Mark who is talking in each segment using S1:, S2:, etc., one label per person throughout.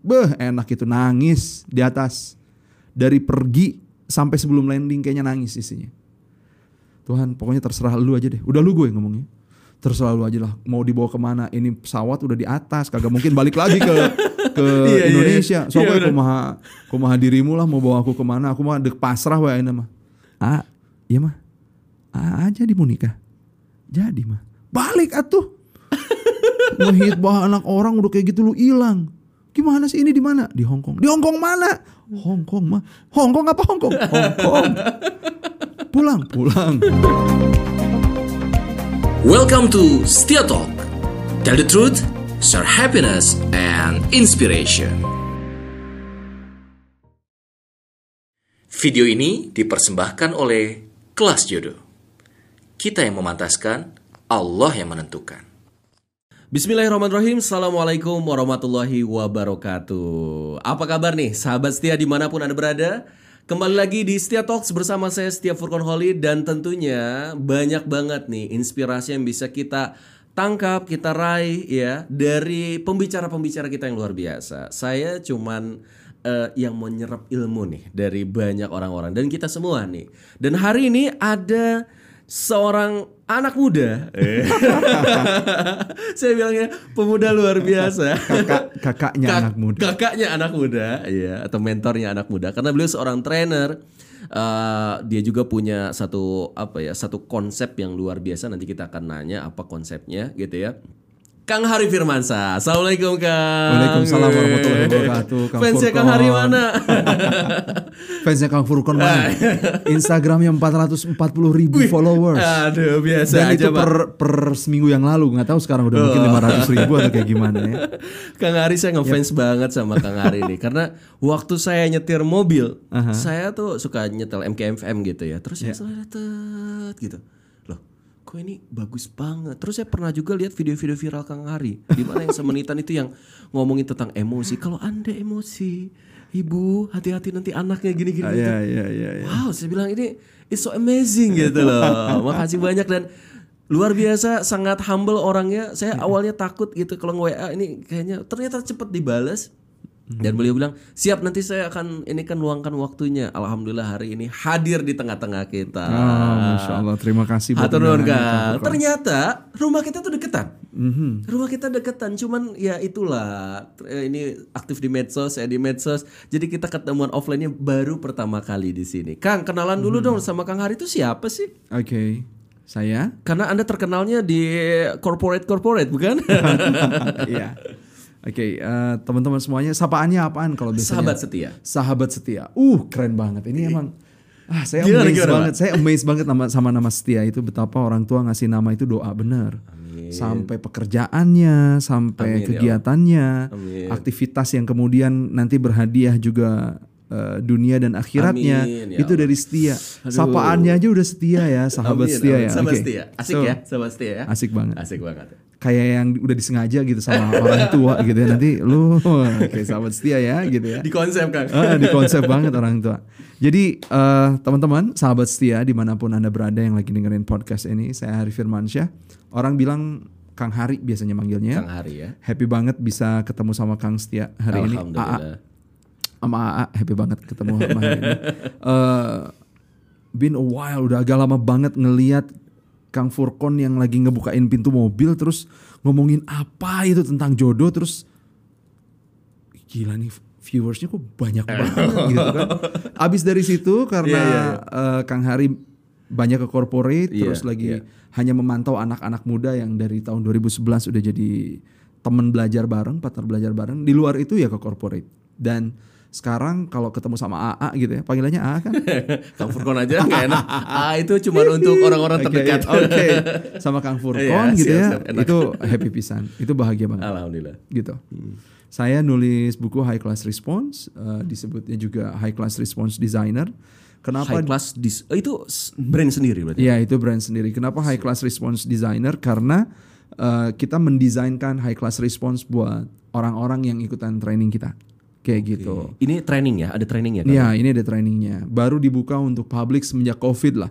S1: Beh, enak itu nangis di atas. Dari pergi sampai sebelum landing kayaknya nangis isinya. Tuhan, pokoknya terserah lu aja deh. Udah lu gue ngomongnya. Terserah lu aja lah. Mau dibawa ke mana? Ini pesawat udah di atas, kagak mungkin balik lagi ke ke
S2: Iya, iya,
S1: Indonesia.
S2: iya.
S1: So
S2: Iya,
S1: gue
S2: bener.
S1: kumaha kumaha dirimu lah mau bawa aku ke mana? Aku mah dek pasrah wae ini mah. Ah, iya mah. Ah, aja di nikah. Jadi mah. Balik atuh. Ngehit bah anak orang udah kayak gitu lu hilang. Gimana sih ini di mana? Di Hong Kong. Di Hong Kong mana? Hong Kong mah. Hong Kong apa Hong Kong? Hong Kong. Pulang, pulang.
S3: Welcome to Stia Talk. Tell the truth, share happiness and inspiration. Video ini dipersembahkan oleh Kelas Jodoh. Kita yang memantaskan, Allah yang menentukan.
S2: Bismillahirrahmanirrahim. Assalamualaikum warahmatullahi wabarakatuh. Apa kabar nih sahabat setia di mana pun anda berada? Kembali lagi di Setia Talks bersama saya Setia Furkon Holly Dan tentunya banyak banget nih inspirasi yang bisa kita tangkap, kita raih ya Dari pembicara-pembicara kita yang luar biasa. Saya cuman eh, yang mau nyerap ilmu nih dari banyak orang-orang Dan kita semua nih. Dan hari ini ada seorang anak muda. Saya bilangnya pemuda luar biasa.
S1: Kakak kakaknya
S2: Kak-
S1: anak muda.
S2: Kakaknya anak muda, ya, atau mentornya anak muda. Karena beliau seorang trainer. eh, dia juga punya satu apa ya, satu konsep yang luar biasa. Nanti kita akan nanya apa konsepnya, gitu ya. Kang Hari Firmansyah. Assalamualaikum Kang.
S1: Waalaikumsalam warahmatullahi wabarakatuh, Kang
S2: Fansnya Kang Hari mana?
S1: Fansnya Kang Furkon mana? Instagramnya 440 ribu followers.
S2: Aduh, biasa
S1: Dan
S2: aja
S1: itu
S2: Pak.
S1: per, per seminggu yang lalu nggak tahu sekarang udah mungkin 500 ribu atau kayak gimana ya.
S2: Kang Ari saya ngefans banget sama Kang Ari nih karena waktu saya nyetir mobil, saya tuh suka nyetel MKFM gitu ya. Terus saya seletet gitu. Kok ini bagus banget. Terus saya pernah juga lihat video-video viral Kang Ari di mana yang semenitan itu yang ngomongin tentang emosi. Kalau Anda emosi, Ibu, hati-hati nanti anaknya gini-gini gitu.
S1: Iya iya iya. iya.
S2: Wow, saya bilang ini it's so amazing gitu loh. Makasih banyak dan luar biasa sangat humble orangnya. Saya awalnya takut gitu kalau nge-WA ini kayaknya ternyata cepet dibales. Dan beliau bilang, "Siap nanti saya akan ini kan luangkan waktunya." Alhamdulillah hari ini hadir di tengah-tengah kita.
S1: Ah, Masya Allah terima kasih buat. Furkon.
S2: Ternyata rumah kita tuh deketan.
S1: Mhm.
S2: Rumah kita deketan, cuman ya itulah eh, ini aktif di medsos, saya di medsos. Jadi kita ketemuan offline-nya baru pertama kali di sini. Kang, kenalan dulu dong sama Kang Hari itu siapa sih?
S1: Oke. Saya
S2: Karena Anda terkenalnya di corporate corporate, bukan?
S1: Iya. Oke, eh, teman-teman semuanya, sapaannya apaan kalau biasanya?
S2: Sahabat setia.
S1: Sahabat setia. Uh, keren banget. Ini emang ah saya
S2: Gimana,
S1: amazed
S2: gimana,
S1: banget. Saya amazed banget nama, sama nama setia itu betapa orang tua ngasih nama itu doa benar. Sampai pekerjaannya, sampai
S2: Amin, ya
S1: kegiatannya,
S2: Amin.
S1: aktivitas yang kemudian nanti berhadiah juga eh, dunia dan akhiratnya
S2: Amin, ya
S1: itu dari setia. Sapaannya aja udah setia ya, sahabat
S2: Amin,
S1: setia
S2: amin.
S1: ya.
S2: Sahabat
S1: Oke.
S2: setia. Asik
S1: So,
S2: ya, sahabat setia ya.
S1: Asik banget
S2: Asik banget.
S1: Kayak yang udah disengaja gitu sama orang tua gitu ya. Nanti lu kayak sahabat setia ya gitu ya.
S2: Di konsep, Kang.
S1: Ah, di konsep banget orang tua. Jadi eh, teman-teman sahabat setia di mana pun anda berada yang lagi dengerin podcast ini saya Hari Firmansyah. Orang bilang Kang Hari biasanya manggilnya.
S2: Kang Hari ya.
S1: happy banget bisa ketemu sama Kang Setia hari ini. AA
S2: Alhamdulillah.
S1: sama AA happy banget ketemu sama hari ini. Eh, been a while udah agak lama banget ngeliat Kang Furkon yang lagi ngebukain pintu mobil terus ngomongin apa itu tentang jodoh terus gila nih viewersnya kok banyak banget gitu kan abis dari situ karena eh, Kang Hari banyak ke corporate
S2: Iya,
S1: terus lagi
S2: iya.
S1: hanya memantau anak-anak muda yang dari tahun 2011 udah jadi teman belajar bareng, partner belajar bareng. Di luar itu ya ke corporate. Dan sekarang kalau ketemu sama AA gitu ya, panggilannya AA kan?
S2: Kang Furkon aja nggak enak. Ah, itu cuma untuk orang-orang
S1: Oke,
S2: terdekat.
S1: Oke, sama Kang Furkon
S2: Iya,
S1: gitu
S2: siap,
S1: ya.
S2: siap, enak.
S1: Itu happy pisan. Itu bahagia banget
S2: Alhamdulillah.
S1: gitu. Saya nulis buku High Class Response, eh, disebutnya juga High Class Response Designer. Kenapa
S2: High class dis oh, itu brand sendiri berarti.
S1: Iya itu brand sendiri. Kenapa high class response designer? Karena uh, kita mendesainkan high class response buat orang-orang yang ikutan training kita. Kayak gitu.
S2: Ini training ya, ada training ya?
S1: Iya ini ada trainingnya. Baru dibuka untuk publik semenjak covid lah.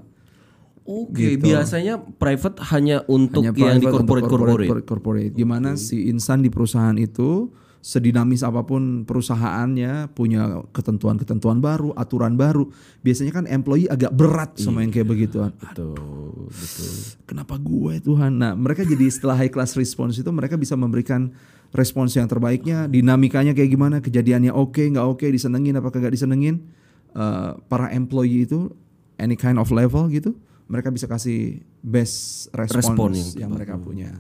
S2: Oke,
S1: Gitu.
S2: biasanya private hanya untuk
S1: Hanya
S2: yang di corporate corporate.
S1: corporate. corporate. Gimana si insan di perusahaan itu sedinamis apa pun perusahaannya punya ketentuan-ketentuan baru, aturan baru. Biasanya kan employee agak berat sama yang kayak begituan.
S2: Betul, betul.
S1: Kenapa gue Tuhan? Nah, mereka jadi setelah high class response itu mereka bisa memberikan respons yang terbaiknya, dinamikanya kayak gimana, kejadiannya oke, nggak oke, disenengin apa kagak disenengin. Eh, para employee itu any kind of level gitu, mereka bisa kasih best response
S2: Respon
S1: yang,
S2: yang
S1: mereka punya.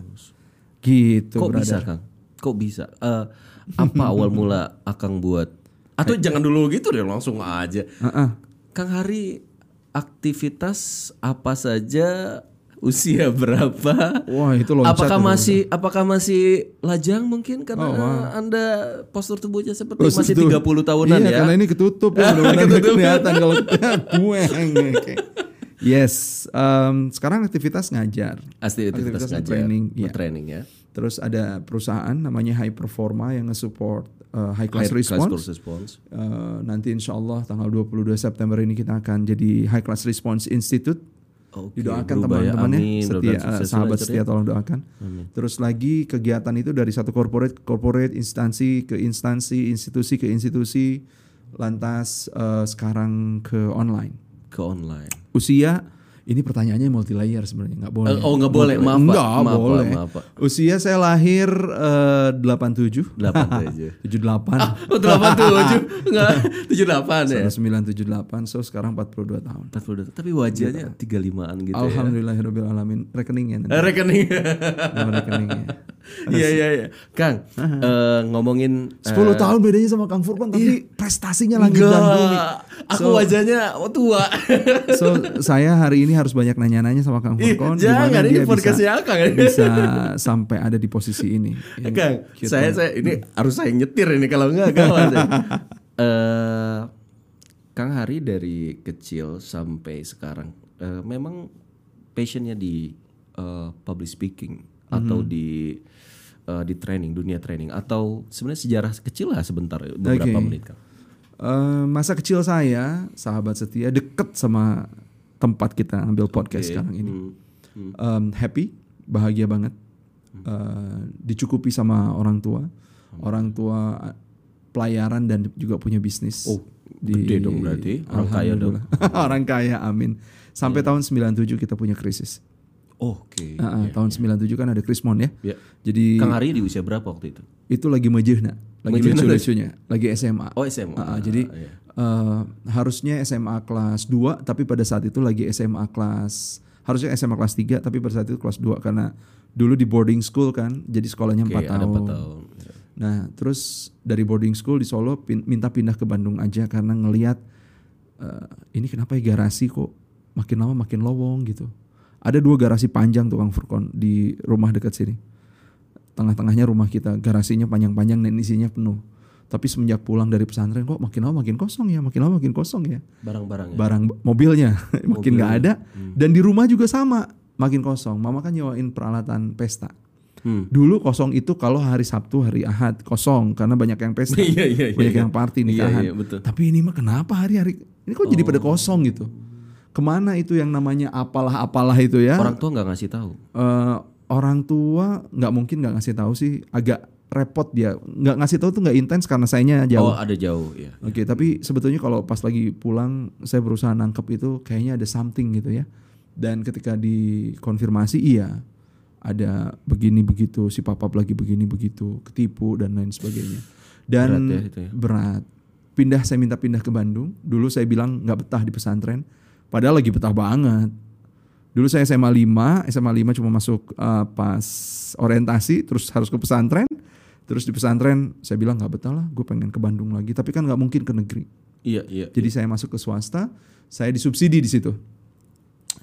S1: Gitu,
S2: Kok
S1: brother.
S2: bisa, Kang? Kok bisa? Eh, apa awal mula Akang buat atau jangan dulu gitu deh, langsung aja.
S1: Heeh.
S2: Kang Hari aktivitas apa saja usia berapa
S1: Wah, itu loncat.
S2: apakah
S1: itu.
S2: masih apakah masih lajang mungkin karena
S1: Oh, wah.
S2: anda postur tubuhnya seperti
S1: Oh,
S2: masih
S1: situ.
S2: 30 tahunan
S1: iya,
S2: ya
S1: karena ini ketutup ya, mudah-mudahan nggak kelihatan kalau gue. Yes, em, sekarang aktivitas ngajar.
S2: Aktivitas,
S1: Aktivitas
S2: ngajar
S1: training, iya.
S2: training ya
S1: Terus ada perusahaan namanya High Performa yang nge-support uh, high class
S2: High class
S1: response.
S2: response
S1: Uh, nanti insya Allah tanggal 22 September ini kita akan jadi High Class Response Institute.
S2: Oke,
S1: Didoakan
S2: ya.
S1: teman-temannya,
S2: Amin.
S1: setia, uh,
S2: sukses
S1: sahabat
S2: belajar
S1: setia
S2: ya.
S1: tolong doakan. Terus lagi kegiatan itu dari satu corporate corporate instansi ke instansi, institusi ke institusi, lantas uh, sekarang ke online.
S2: ke online
S1: Usia ini pertanyaannya multi layer sebenarnya nggak boleh.
S2: Eh, oh, nggak boleh. Maaf, Pak.
S1: Nggak
S2: Maaf,
S1: boleh.
S2: Maaf, Pak.
S1: Usia saya lahir eh, 87.
S2: 87
S1: 78.
S2: oh 87 enggak 78 ya
S1: 1978 so sekarang 42 tahun.
S2: 42 tapi wajahnya 35an gitu ya
S1: Alhamdulillahirabbil alamin. Rekeningnya nanti.
S2: Eh, rekening
S1: Nama rekeningnya.
S2: Iya iya iya. Kang, eh, ngomongin
S1: 10 tahun bedanya sama Kang Furkon tapi prestasinya langit dan bumi.
S2: Aku wajahnya tua.
S1: So saya hari ini harus banyak nanya-nanya sama Kang
S2: Ih,
S1: Furkon
S2: jangan,
S1: gimana
S2: ini
S1: dia
S2: podcastnya ya.
S1: bisa sampai ada di posisi ini. Ini
S2: Kang,
S1: cute
S2: saya saya ini harus saya nyetir ini kalau enggak ya. Eh, Kang Hari dari kecil sampai sekarang eh, memang passionnya di eh, public speaking atau
S1: Hmm.
S2: di eh, di training dunia training atau sebenarnya sejarah kecil lah sebentar beberapa
S1: Oke.
S2: menit Kang.
S1: Eh, masa kecil saya, sahabat setia, deket sama tempat kita ambil podcast sekarang ini.
S2: Hmm.
S1: Em, happy, bahagia banget, Eh, dicukupi sama orang tua, orang tua pelayaran dan juga punya bisnis.
S2: Oh, gede dong berarti, orang kaya dong.
S1: Orang kaya, amin. Sampai tahun 97 kita punya krisis.
S2: Oke.
S1: Ah, ah, tahun 97 kan ada krismon ya.
S2: Ya.
S1: Jadi
S2: Kang Hari di usia berapa waktu itu?
S1: itu lagi mejehna, lagi lucu-lucunya, lagi SMA.
S2: Oh SMA.
S1: Ah, ah, jadi
S2: iya.
S1: eh, harusnya SMA kelas 2 tapi pada saat itu lagi SMA kelas harusnya SMA kelas 3 tapi pada saat itu kelas 2 karena dulu di boarding school kan jadi sekolahnya
S2: Oke,
S1: 4
S2: ada
S1: tahun.
S2: empat tahun.
S1: Nah, terus dari boarding school di Solo pin- minta pindah ke Bandung aja karena ngelihat eh, ini kenapa ya garasi kok makin lama makin lowong gitu. Ada dua garasi panjang tukang Furkon di rumah dekat sini. Tengah-tengahnya rumah kita, garasinya panjang-panjang dan isinya penuh. Tapi semenjak pulang dari pesantren kok makin lama makin kosong ya, makin lama makin kosong ya.
S2: Barang-barang ya.
S1: Barang mobilnya makin nggak ada dan di rumah juga sama, makin kosong. Mama kan nyewain peralatan pesta.
S2: Hmm.
S1: Dulu kosong itu kalau hari Sabtu, hari Ahad kosong karena banyak yang pesta,
S2: Iya, iya, iya,
S1: banyak
S2: iya.
S1: yang party nikahan.
S2: iya, betul.
S1: Tapi ini mah kenapa hari-hari ini kok jadi pada kosong gitu? Ke mana itu yang namanya apalah-apalah itu ya?
S2: Orang tua nggak ngasih tahu.
S1: Eh, orang tua nggak mungkin nggak ngasih tahu sih, agak repot dia. Nggak ngasih tahu tuh nggak intens karena sayanya
S2: Oh
S1: jauh.
S2: ada jauh ya.
S1: Oke, tapi sebetulnya kalau pas lagi pulang saya berusaha nangkep itu kayaknya ada something gitu ya. Dan ketika dikonfirmasi iya ada begini begitu si papap lagi begini begitu ketipu dan lain sebagainya. Dan
S2: Berat ya itu ya.
S1: berat. Pindah saya minta pindah ke Bandung. Dulu saya bilang nggak betah di pesantren. Padahal lagi betah banget. Dulu saya SMA 5, SMA 5 cuma masuk uh, pas orientasi terus harus ke pesantren. Terus di pesantren saya bilang nggak betah lah, gue pengen ke Bandung lagi. Tapi kan nggak mungkin ke negeri.
S2: Iya iya.
S1: Jadi saya masuk ke swasta, saya disubsidi di situ.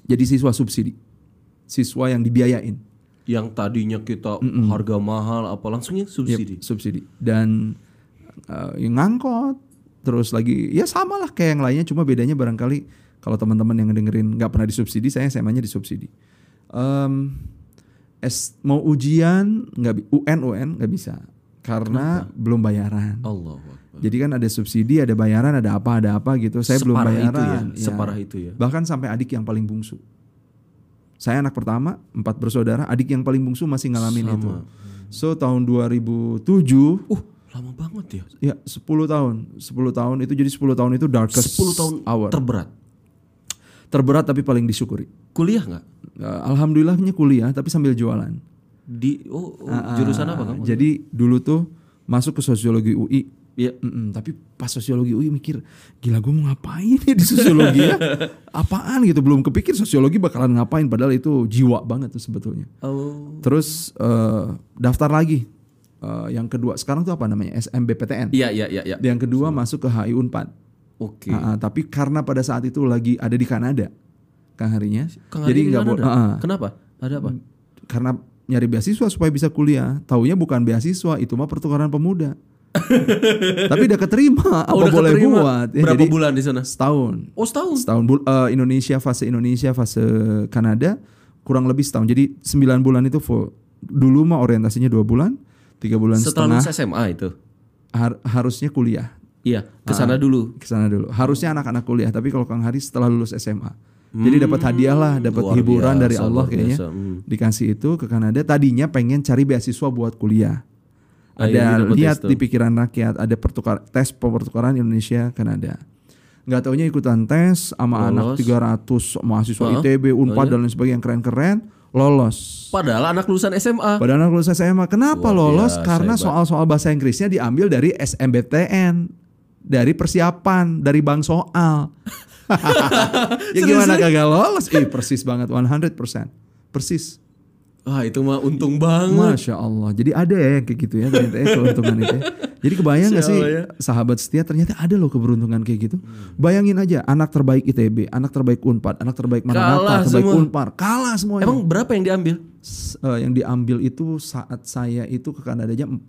S1: Jadi siswa subsidi, siswa yang dibiayain,
S2: Yang tadinya kita harga mahal apa langsungnya subsidi.
S1: subsidi. Dan uh, yang ngangkot, terus lagi ya sama lah kayak yang lainnya, cuma bedanya barangkali kalau teman-teman yang ngedengerin nggak pernah disubsidi, saya SMA-nya disubsidi. Em, es, mau ujian nggak UN UN nggak bisa karena belum bayaran.
S2: Allah.
S1: Jadi kan ada subsidi, ada bayaran, ada apa, ada apa gitu. Saya belum
S2: Separah itu
S1: bayaran.
S2: ya, separah itu ya.
S1: Bahkan sampai adik yang paling bungsu. Saya anak pertama, empat bersaudara, adik yang paling bungsu masih ngalamin itu. So tahun 2007,
S2: Uh Lama banget ya.
S1: Ya 10 tahun, 10 tahun itu jadi 10 tahun itu darkest
S2: 10 tahun
S1: hour.
S2: terberat.
S1: Terberat tapi paling disyukuri.
S2: Kuliah nggak?
S1: Alhamdulillahnya kuliah tapi sambil jualan.
S2: Di oh, oh,
S1: Ah,
S2: jurusan apa kamu?
S1: Jadi dulu tuh masuk ke sosiologi UI.
S2: Iya.
S1: Mm-mm, tapi pas sosiologi UI mikir, gila gue mau ngapain ya di sosiologi ya? Apaan gitu, belum kepikir sosiologi bakalan ngapain, padahal itu jiwa banget tuh sebetulnya.
S2: Oh.
S1: Terus eh, daftar lagi, Eh, yang kedua sekarang tuh apa namanya SMBPTN.
S2: Iya iya iya iya.
S1: Yang kedua masuk ke HI Unpad.
S2: Oke.
S1: Ah, ah, tapi karena pada saat itu lagi ada di Kanada, Kang Harinya,
S2: Kang
S1: jadi nggak boleh. ah.
S2: Kenapa? Ada apa?
S1: karena nyari beasiswa supaya bisa kuliah. Taunya bukan beasiswa, itu mah pertukaran pemuda. Tapi udah keterima, apa
S2: Oh, udah
S1: boleh
S2: keterima.
S1: buat? Ya,
S2: Berapa
S1: jadi
S2: bulan di sana?
S1: Setahun.
S2: Oh setahun.
S1: Setahun eh, Indonesia fase Indonesia fase Kanada kurang lebih setahun. Jadi 9 bulan itu full. Dulu mah orientasinya dua bulan, tiga bulan
S2: Setelah
S1: setengah
S2: lulus SMA itu.
S1: har- harusnya kuliah.
S2: Iya, ke sana dulu.
S1: ke sana dulu. Harusnya anak-anak kuliah, tapi kalau Kang Hari setelah lulus SMA. Jadi dapat hadiah lah, dapat
S2: Hmm,
S1: hiburan dari
S2: biasa,
S1: Allah
S2: luar
S1: kayaknya.
S2: hmm.
S1: Dikasih itu ke Kanada. Tadinya pengen cari beasiswa buat kuliah.
S2: Ah, iya,
S1: Ada lihat di pikiran rakyat, ada pertukar tes pertukaran Indonesia Kanada. Nggak taunya ikutan tes sama anak
S2: Lolos.
S1: 300 mahasiswa ITB, Unpad dan lain sebagainya yang keren-keren, lolos.
S2: Padahal anak lulusan SMA.
S1: Padahal anak lulus SMA, kenapa
S2: Luar
S1: lolos?
S2: biasa,
S1: Karena soal-soal bahasa Inggrisnya diambil dari SMBTN, dari persiapan, dari bank soal. ya gimana kagak lolos? Ih, persis banget 100%. Persis.
S2: Wah itu mah untung banget.
S1: Masya Allah. Jadi ada ya yang kayak gitu ya ternyata ya keuntungan itu. ya. Jadi kebayang gak sih
S2: ya.
S1: sahabat setia ternyata ada loh keberuntungan kayak gitu. Bayangin aja anak terbaik ITB, anak terbaik Unpad, anak terbaik
S2: Kalah
S1: Maranatha, terbaik
S2: semua.
S1: Unpar, kalah semuanya.
S2: Emang berapa yang diambil?
S1: S- eh, yang diambil itu saat saya itu ke Kanada aja 4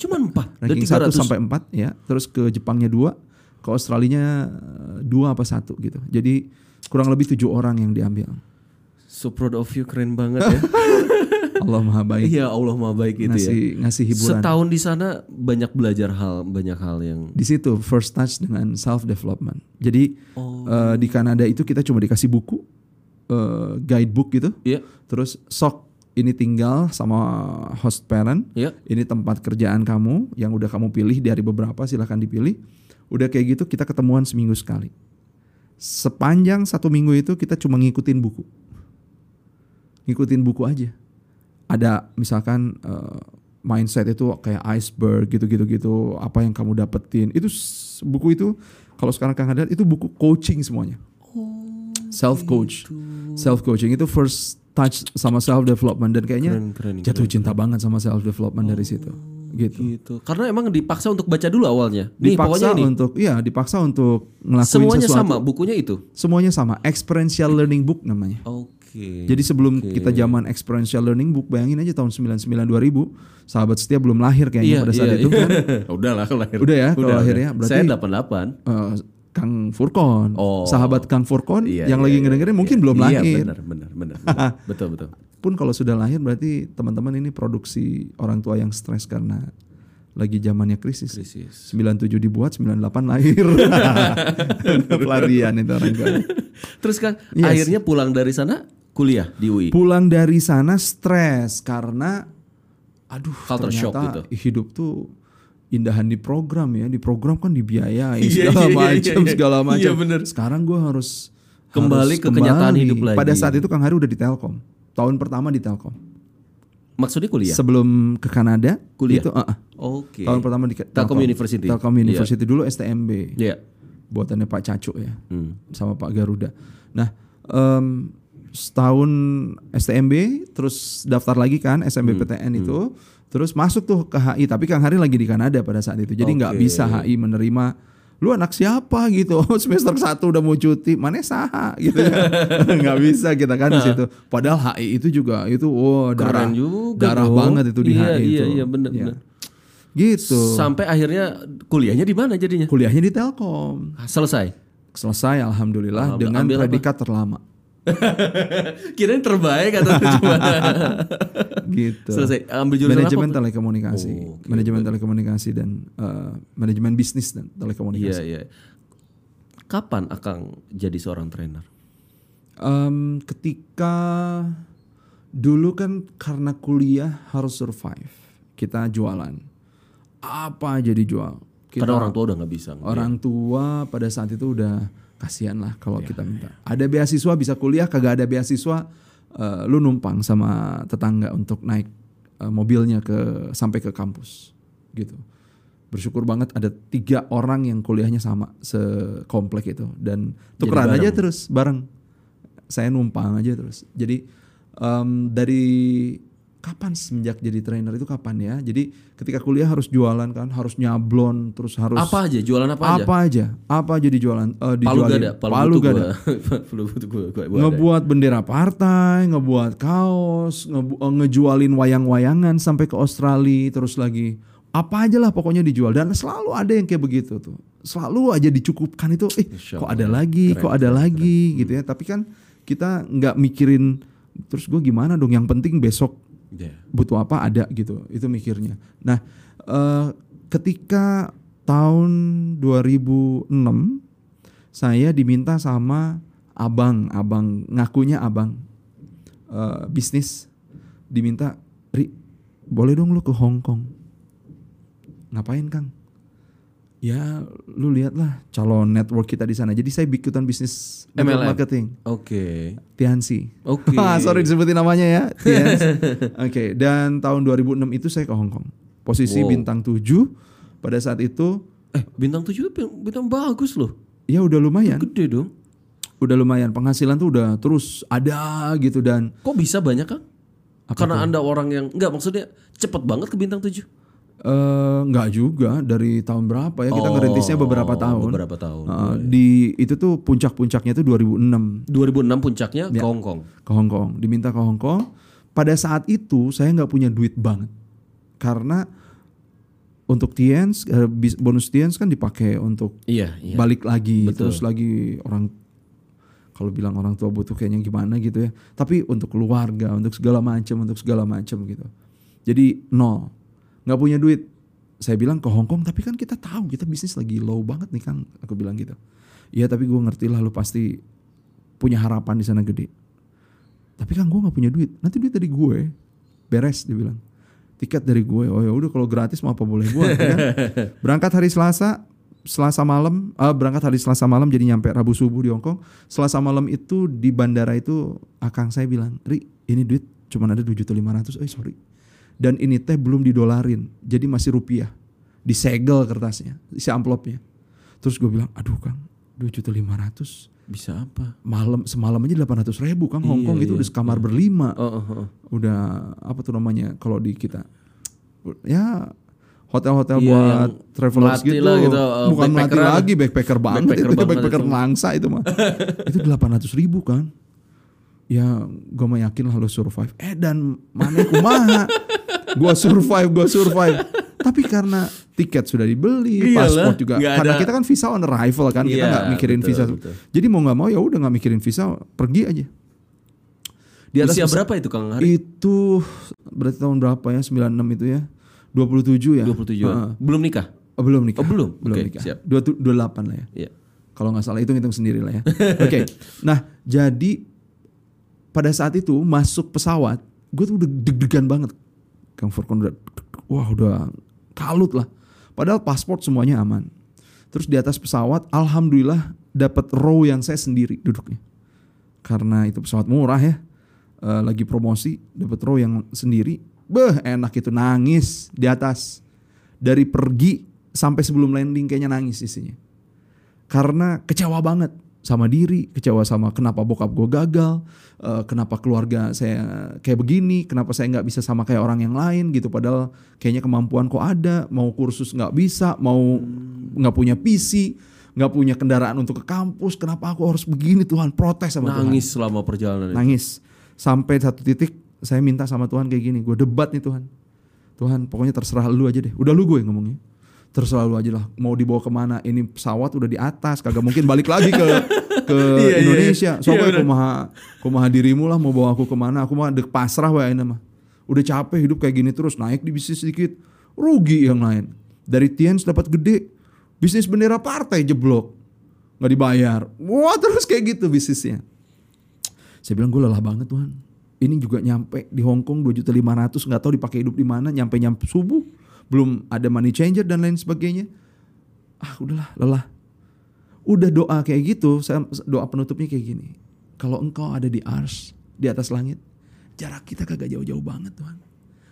S2: Cuman empat.
S1: Ranking 1
S2: 300.
S1: sampai 4 ya terus ke Jepangnya 2 ke Australinya 2 apa satu gitu jadi kurang lebih tujuh orang yang diambil
S2: So proud of you, keren banget ya.
S1: Allah maha baik
S2: Iya Allah maha baik itu ya.
S1: ngasih ngasih hiburan
S2: Setahun di sana banyak belajar hal banyak hal yang
S1: di situ first touch dengan self development jadi
S2: Oh.
S1: eh, di Kanada itu kita cuma dikasih buku eh, guidebook gitu
S2: Iya.
S1: terus sok ini tinggal sama host parent.
S2: Iya.
S1: ini tempat kerjaan kamu yang udah kamu pilih dari beberapa silahkan dipilih. Udah kayak gitu kita ketemuan seminggu sekali. Sepanjang satu minggu itu kita cuma ngikutin buku. Ngikutin buku aja. Ada misalkan eh, mindset itu kayak iceberg gitu-gitu gitu apa yang kamu dapetin. Itu buku itu kalau sekarang kang lihat itu buku coaching semuanya. Self coach self coaching itu first touch sama self development dan kayaknya
S2: Keren, keren,
S1: jatuh cinta banget sama self development dari situ gitu
S2: gitu. Karena emang dipaksa untuk baca dulu awalnya. Nih pokoknya
S1: dipaksa
S2: ini.
S1: untuk iya dipaksa untuk ngelakuin
S2: Semuanya
S1: sesuatu
S2: sama, bukunya itu.
S1: semuanya sama experiential learning book namanya
S2: Oke.
S1: Jadi sebelum kita zaman experiential learning book, bayangin aja tahun 99 2000, sahabat setia belum lahir kayaknya pada saat itu kan.
S2: udah lah kalau lahir.
S1: Udah ya, kalau lahir ya, berarti-
S2: Saya 88.
S1: Eh, Kang Furkon,
S2: Oh.
S1: sahabat Kang Furkon
S2: Iya,
S1: yang
S2: iya,
S1: lagi
S2: iya,
S1: ngedengerin
S2: iya.
S1: mungkin belum
S2: Iya,
S1: lahir.
S2: benar, benar, benar. benar. betul, betul.
S1: Pun kalau sudah lahir berarti teman-teman ini produksi orang tua yang stres karena lagi zamannya krisis.
S2: Krisis.
S1: 97 dibuat, 98 lahir. Pelarian itu orang tua.
S2: Terus kan
S1: Yes.
S2: akhirnya pulang dari sana kuliah di UI.
S1: Pulang dari sana stres karena aduh
S2: Culture shock
S1: ternyata
S2: gitu.
S1: hidup tuh indahan di program ya di program kan dibiayai
S2: Iya,
S1: segala
S2: iya, iya,
S1: macam
S2: iya.
S1: segala
S2: Iya,
S1: macam
S2: bener.
S1: sekarang gue harus
S2: Kembali
S1: harus
S2: ke kenyataan
S1: kembali.
S2: hidup lagi.
S1: pada saat itu Kang Hari udah di Telkom tahun pertama di Telkom
S2: Maksudnya kuliah?
S1: sebelum ke Kanada
S2: Kuliah?
S1: itu uh, uh,
S2: Oke.
S1: tahun pertama di
S2: Telkom University.
S1: Telkom
S2: Iya.
S1: University dulu STMB
S2: Iya.
S1: buatannya Pak Cacu ya
S2: Hmm.
S1: sama Pak Garuda. Nah, em, setahun STMB, terus daftar lagi kan
S2: Hmm.
S1: SMBPTN itu, terus masuk tuh ke HI. Tapi Kang Hari lagi di Kanada pada saat itu, jadi nggak
S2: Oke.
S1: bisa HI menerima. Lu anak siapa gitu? Semester satu udah mau cuti, mana saha gitu ya? nggak bisa kita kan di situ. Padahal HI itu juga itu, oh darah,
S2: Keren juga
S1: darah
S2: dong.
S1: banget itu di
S2: Iya,
S1: HI
S2: iya,
S1: itu.
S2: iya, bener,
S1: Ya.
S2: bener.
S1: Gitu.
S2: Sampai akhirnya kuliahnya di mana jadinya?
S1: Kuliahnya di Telkom.
S2: Selesai.
S1: Selesai alhamdulillah
S2: Alhamdulillah.
S1: dengan
S2: Ambil apa?
S1: predikat terlama.
S2: Kirain terbaik atau cuma
S1: gitu.
S2: selesai ambil jurusan
S1: manajemen
S2: apa?
S1: telekomunikasi,
S2: Oh, oke.
S1: manajemen telekomunikasi dan eh, manajemen bisnis dan
S2: Iya,
S1: telekomunikasi.
S2: iya. Kapan Akang jadi seorang trainer?
S1: Em, ketika dulu kan karena kuliah harus survive, kita jualan. apa aja dijual. Kita,
S2: Karena orang tua udah nggak bisa.
S1: orang tua pada saat itu udah kasihan lah kalau
S2: Iya,
S1: kita minta. Ada beasiswa bisa kuliah, kagak ada beasiswa, eh, lu numpang sama tetangga untuk naik eh, mobilnya ke sampai ke kampus, gitu. Bersyukur banget ada tiga orang yang kuliahnya sama sekomplek itu dan tukeran aja terus bareng. Saya numpang aja terus. Jadi em, dari kapan semenjak jadi trainer itu kapan ya? Jadi ketika kuliah harus jualan kan, harus nyablon, terus harus
S2: Apa aja? Jualan apa, aja?
S1: apa aja apa aja dijualan eh,
S2: Palu
S1: dijualin.
S2: gada, palu,
S1: palu gada
S2: gua. palu butuh gua, gua, gua ada.
S1: ngebuat bendera partai ngebuat kaos ngebu- eh, ngejualin wayang-wayangan sampai ke Australia terus lagi apa aja lah pokoknya dijual dan selalu ada yang kayak begitu tuh selalu aja dicukupkan itu eh kok ada lagi kok ada lagi gitu ya tapi kan kita nggak mikirin terus gue gimana dong yang penting besok
S2: Iya.
S1: butuh apa ada gitu. Itu mikirnya. Nah eh, ketika tahun 2006 saya diminta sama abang. Abang ngakunya abang. Eh, bisnis. Diminta Ri boleh dong lu ke Hong Kong? Ngapain Kang ya lu lihatlah calon network kita di sana. Jadi saya bikutan bisnis
S2: MLM
S1: marketing.
S2: Oke. Okay.
S1: Tiansi.
S2: Oke. Okay.
S1: Ah, sorry disebutin namanya ya. Oke. Okay. Dan tahun 2006 itu saya ke Hong Kong. Posisi
S2: wow.
S1: bintang 7 pada saat itu.
S2: Eh bintang 7 bintang bagus loh.
S1: Ya udah lumayan.
S2: Gede dong.
S1: Udah lumayan penghasilan tuh udah terus ada gitu dan.
S2: Kok bisa banyak kan?
S1: Apa
S2: Karena itu? anda orang yang nggak maksudnya cepet banget ke bintang 7
S1: Eh, nggak uh, juga dari tahun berapa ya kita
S2: oh,
S1: ngerintisnya beberapa oh, tahun.
S2: Beberapa tahun.
S1: Uh. Di itu tuh puncak-puncaknya tuh 2006.
S2: 2006 puncaknya
S1: ya,
S2: ke Hong Kong.
S1: Ke Hong Kong. Diminta ke Hong Kong. Pada saat itu saya nggak punya duit banget karena untuk Tiens eh, bonus Tiens kan dipakai untuk
S2: iya, iya.
S1: balik lagi
S2: Betul.
S1: terus lagi orang kalau bilang orang tua butuh kayaknya gimana gitu ya tapi untuk keluarga untuk segala macam untuk segala macam gitu jadi nol nggak punya duit. Saya bilang ke Hong Kong tapi kan kita tahu kita bisnis lagi low banget nih kan aku bilang gitu. Iya tapi gue ngerti lah lu pasti punya harapan di sana gede. Tapi kan gue nggak punya duit. Nanti duit dari gue beres dia bilang. Tiket dari gue oh ya udah kalau gratis mau apa boleh ya kan? berangkat hari Selasa Selasa malam eh, berangkat hari Selasa malam jadi nyampe Rabu subuh di Hongkong Selasa malam itu di bandara itu akang saya bilang Ri ini duit cuma ada 7.500 eh sorry dan ini teh belum didolarin jadi masih rupiah. Disegel kertasnya isi amplopnya. Terus gue bilang aduh kang 2.500
S2: Bisa apa?
S1: malam semalam aja 800 ribu kan Hongkong
S2: Iya,
S1: itu
S2: iya,
S1: udah sekamar berlima.
S2: Oh, oh, oh.
S1: udah apa tuh namanya kalau di kita. Ya hotel-hotel
S2: Iya,
S1: buat travelers gitu,
S2: lah gitu, uh,
S1: bukan melati lagi backpacker banget.
S2: Backpacker
S1: itu
S2: banget
S1: backpacker
S2: itu.
S1: langsa itu mah. Itu 800 ribu kan ya gue mah yakin lah lo survive. Eh dan mana kumaha gue survive gue survive. Tapi karena tiket sudah dibeli
S2: Iyalah,
S1: paspor juga. Karena
S2: ada.
S1: kita kan visa on arrival kan kita
S2: Iya,
S1: nggak mikirin
S2: betul,
S1: visa.
S2: betul.
S1: jadi mau nggak mau ya udah nggak mikirin visa pergi aja. Di atas
S2: Usia berapa itu Kang? Hari?
S1: itu berarti tahun berapa ya? 96 itu ya? 27 ya?
S2: 27
S1: Heeh.
S2: Belum nikah?
S1: Oh, belum nikah.
S2: Oh, belum?
S1: belum
S2: Oke,
S1: nikah.
S2: siap.
S1: 20 28 lah ya.
S2: Iya.
S1: kalau nggak salah hitung hitung sendiri lah ya. Oke. Nah jadi pada saat itu masuk pesawat gue tuh udah deg-degan banget Kang Furkon udah wah udah kalut lah. Padahal paspor semuanya aman. Terus di atas pesawat alhamdulillah dapat row yang saya sendiri duduknya. Karena itu pesawat murah ya. Eh, lagi promosi dapat row yang sendiri. Beh enak itu nangis di atas. Dari pergi sampai sebelum landing kayaknya nangis isinya karena kecewa banget sama diri, kecewa sama kenapa bokap gue gagal, eh, kenapa keluarga saya kayak begini, kenapa saya nggak bisa sama kayak orang yang lain gitu. Padahal kayaknya kemampuan kok ada, mau kursus nggak bisa, mau nggak punya PC, nggak punya kendaraan untuk ke kampus, kenapa aku harus begini Tuhan? Protes sama Tuhan
S2: Nangis selama perjalanan itu.
S1: nangis sampai satu titik saya minta sama Tuhan kayak gini gue debat nih Tuhan Tuhan pokoknya terserah lu aja deh udah lu gue ngomongnya terserah lu aja lah mau dibawa ke mana? Ini pesawat udah di atas kagak mungkin balik lagi ke ke
S2: Iya, iya,
S1: Indonesia.
S2: Iya.
S1: soalnya
S2: Iya,
S1: kumaha kumaha dirimu lah mau bawa aku ke mana? Aku mah dek pasrah wae ini mah. Udah capek hidup kayak gini terus naik di bisnis sedikit. Rugi yang lain. Dari Tiens dapat gede bisnis bendera partai jeblok. Nggak dibayar. Wah terus kayak gitu bisnisnya. Saya bilang gue lelah banget Tuhan. Ini juga nyampe di Hong Kong 2 juta 500 nggak tahu dipakai hidup di mana. Nyampe nyampe subuh belum ada money changer dan lain sebagainya. Ah udahlah lelah. Udah doa kayak gitu, saya doa penutupnya kayak gini. Kalau engkau ada di ars, di atas langit, jarak kita kagak jauh-jauh banget Tuhan.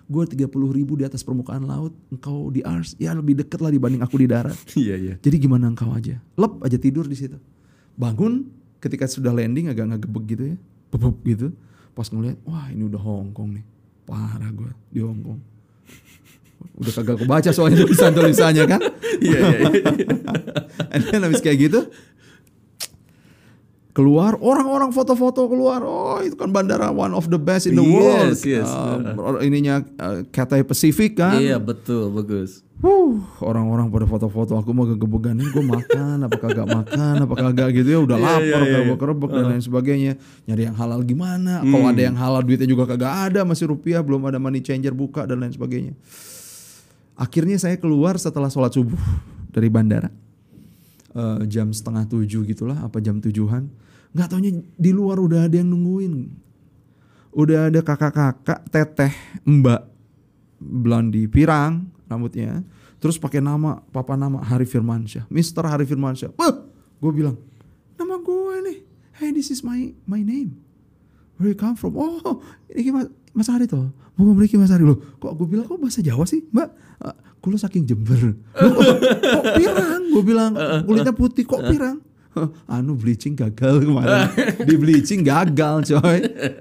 S1: Gue 30 ribu di atas permukaan laut, engkau di ars, ya lebih deket lah dibanding aku di darat.
S2: Iya iya.
S1: Jadi gimana engkau aja? Lep aja tidur di situ. Bangun ketika sudah landing agak ngegebek gitu ya. Bebep gitu. Pas ngeliat, wah ini udah Hong Kong nih. Parah gue di Hong Kong. Udah kagak kebaca soalnya tulisan-tulisannya kan.
S2: Iya iya. iya.
S1: And then habis kayak gitu keluar orang-orang foto-foto keluar oh itu kan bandara one of the best in the world
S2: Yes, yes.
S1: Uh, ininya uh, Cathay Pacific kan
S2: Iya betul bagus.
S1: Huh, orang-orang pada foto-foto aku mau gegebegan gue makan apa kagak makan apa kagak gitu ya udah
S2: Iya,
S1: lapar
S2: iya, iya.
S1: kerebek-kerebek dan lain sebagainya nyari yang halal gimana kalau ada yang halal duitnya juga kagak ada masih rupiah belum ada money changer buka dan lain sebagainya akhirnya saya keluar setelah sholat subuh dari bandara. Eh, jam setengah tujuh gitulah apa jam tujuhan. Nggak taunya di luar udah ada yang nungguin. Udah ada kakak-kakak teteh mbak blondie pirang rambutnya. Terus pakai nama papa nama Hari Firmansyah. Mister Hari Firmansyah. Wah, gue bilang nama gue nih. Hey this is my my name. Where you come from? Oh ini mas, mas Hari toh mau memiliki Mas Hari loh kok gue bilang kok bahasa Jawa sih mbak? Uh, kulo saking Jember. Loh, kok, kok pirang? Gue bilang kulitnya putih kok pirang? "Hah, anu bleaching gagal kemarin. Di bleaching gagal coy.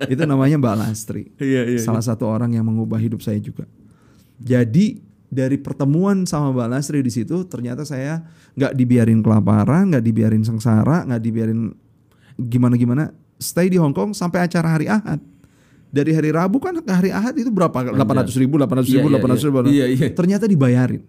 S1: Itu namanya Mbak Lastri.
S2: Iya iya.
S1: salah satu orang yang mengubah hidup saya juga. Jadi dari pertemuan sama Mbak Lasri di situ ternyata saya nggak dibiarin kelaparan, nggak dibiarin sengsara, nggak dibiarin gimana-gimana. Stay di Hong Kong sampai acara hari Ahad. Dari hari Rabu kan ke hari Ahad itu berapa? 800 ribu, 800 ribu,
S2: Iya, iya,
S1: 800 ribu.
S2: iya. Iya, iya.
S1: Ternyata dibayarin.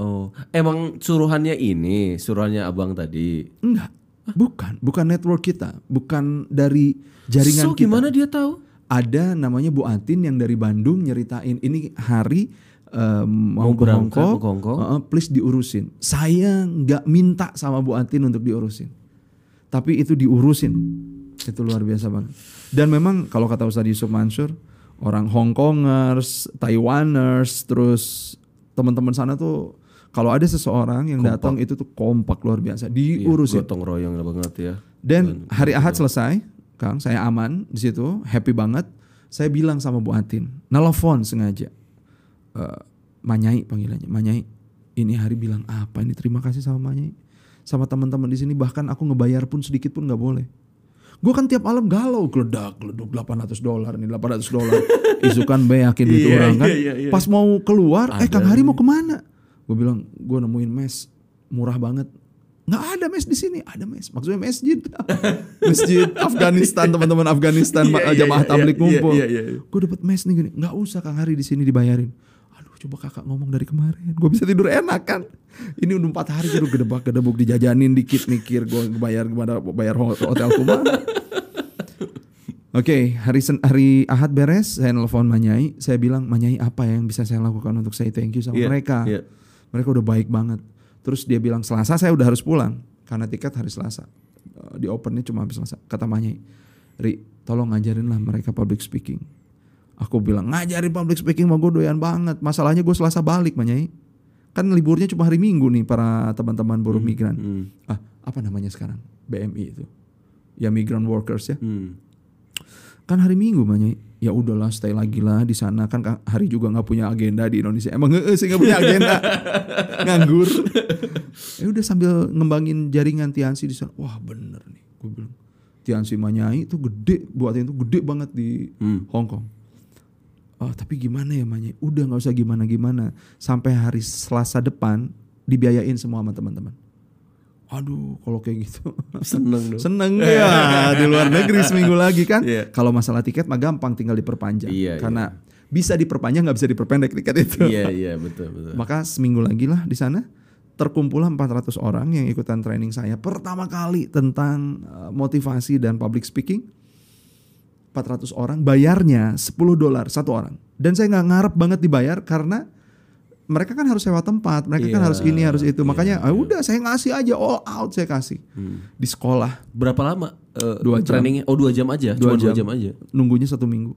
S2: Oh emang suruhannya ini suruhannya abang tadi.
S1: Enggak, bukan, bukan network kita, bukan dari jaringan
S2: so
S1: kita.
S2: gimana dia tahu?
S1: ada namanya Bu Atin yang dari Bandung nyeritain ini hari em, mau,
S2: Mau
S1: ke Hong
S2: berangkat
S1: Kong,
S2: ke Hong Kong.
S1: uh, uh, please diurusin. Saya nggak minta sama Bu Atin untuk diurusin, tapi itu diurusin. Itu luar biasa banget. Dan memang kalau kata Ustadz Yusuf Mansur, orang Hong Kongers, Taiwaners, terus teman-teman sana tuh kalau ada seseorang yang datang itu tuh kompak luar biasa, diurusin.
S2: Gotong royong banget ya.
S1: Dan hari Ahad selesai, Kang, saya aman di situ, happy banget. Saya bilang sama Bu Atin, nelfon sengaja. Eh, Manyai panggilannya, Manyai. Ini hari bilang apa ini? Terima kasih sama Manyai. Sama teman-teman di sini bahkan aku ngebayar pun sedikit pun nggak boleh. Gue kan tiap malam galau, geledak, geleduk 800 dolar nih, 800 dolar. Isukan beyakin gitu
S2: Iya,
S1: orang kan.
S2: iya, iya, iya.
S1: Pas mau keluar, eh Kang Hari mau ke mana? Gue bilang, gue nemuin mes murah banget. Nggak ada mes di sini, ada mes. Maksudnya masjid, masjid Afghanistan teman-teman Afghanistan
S2: Iya, iya,
S1: jamaah
S2: iya,
S1: tablik
S2: iya,
S1: ngumpul.
S2: iya, iya, iya.
S1: Gue dapet mes nih gini, nggak usah Kang Hari di sini dibayarin. Coba kakak ngomong dari kemarin, gue bisa tidur enak kan. Ini udah empat hari baru gedebak gedebuk dijajanin dikit mikir gue bayar gimana bayar ho- hotel kumana. Oke, hari Sen- hari Ahad beres, saya nelfon Manyai, saya bilang Manyai apa yang bisa saya lakukan untuk say thank you sama
S2: Iya,
S1: mereka.
S2: iya.
S1: Mereka udah baik banget. Terus dia bilang Selasa saya udah harus pulang karena tiket hari Selasa. Eh, Di opennya cuma habis Selasa. Kata Manyai, Ri, tolong ngajarin lah mereka public speaking. Aku bilang ngajarin public speaking mah gue doyan banget. Masalahnya gue Selasa balik Manyai. Kan liburnya cuma hari Minggu nih para teman-teman buruh migran.
S2: Hmm.
S1: Ah, apa namanya sekarang? BMI itu. Ya migrant workers ya
S2: Hmm.
S1: kan hari Minggu banyak ya udahlah stay lagi lah di sana kan hari juga nggak punya agenda di Indonesia emang nggak sih nggak punya agenda nganggur ya udah sambil ngembangin jaringan Tiansi di sana wah bener nih gue bilang Tiansi Manyai itu gede buatnya itu gede banget di Hong Kong oh tapi gimana ya Manyai udah nggak usah gimana gimana sampai hari Selasa depan dibiayain semua sama teman-teman aduh kalau kayak gitu
S2: Seneng dong.
S1: Seneng ya di luar negeri seminggu lagi kan.
S2: Iya.
S1: Kalau masalah tiket mah gampang tinggal diperpanjang.
S2: Iya,
S1: Karena bisa diperpanjang nggak bisa diperpendek tiket itu.
S2: Iya iya betul betul.
S1: Maka seminggu lagi lah di sana terkumpullah 400 orang yang ikutan training saya pertama kali tentang uh, motivasi dan public speaking. 400 orang bayarnya 10 dolar satu orang. Dan saya nggak ngarep banget dibayar karena mereka kan harus sewa tempat, mereka kan
S2: Iya,
S1: harus ini harus itu.
S2: iya,
S1: Makanya ah, udah saya ngasih aja all out saya kasih. Di sekolah
S2: Berapa lama eh,
S1: Dua jam.
S2: trainingnya? Oh dua jam aja.
S1: Dua
S2: Cuma dua
S1: jam.
S2: jam aja.
S1: nunggunya satu minggu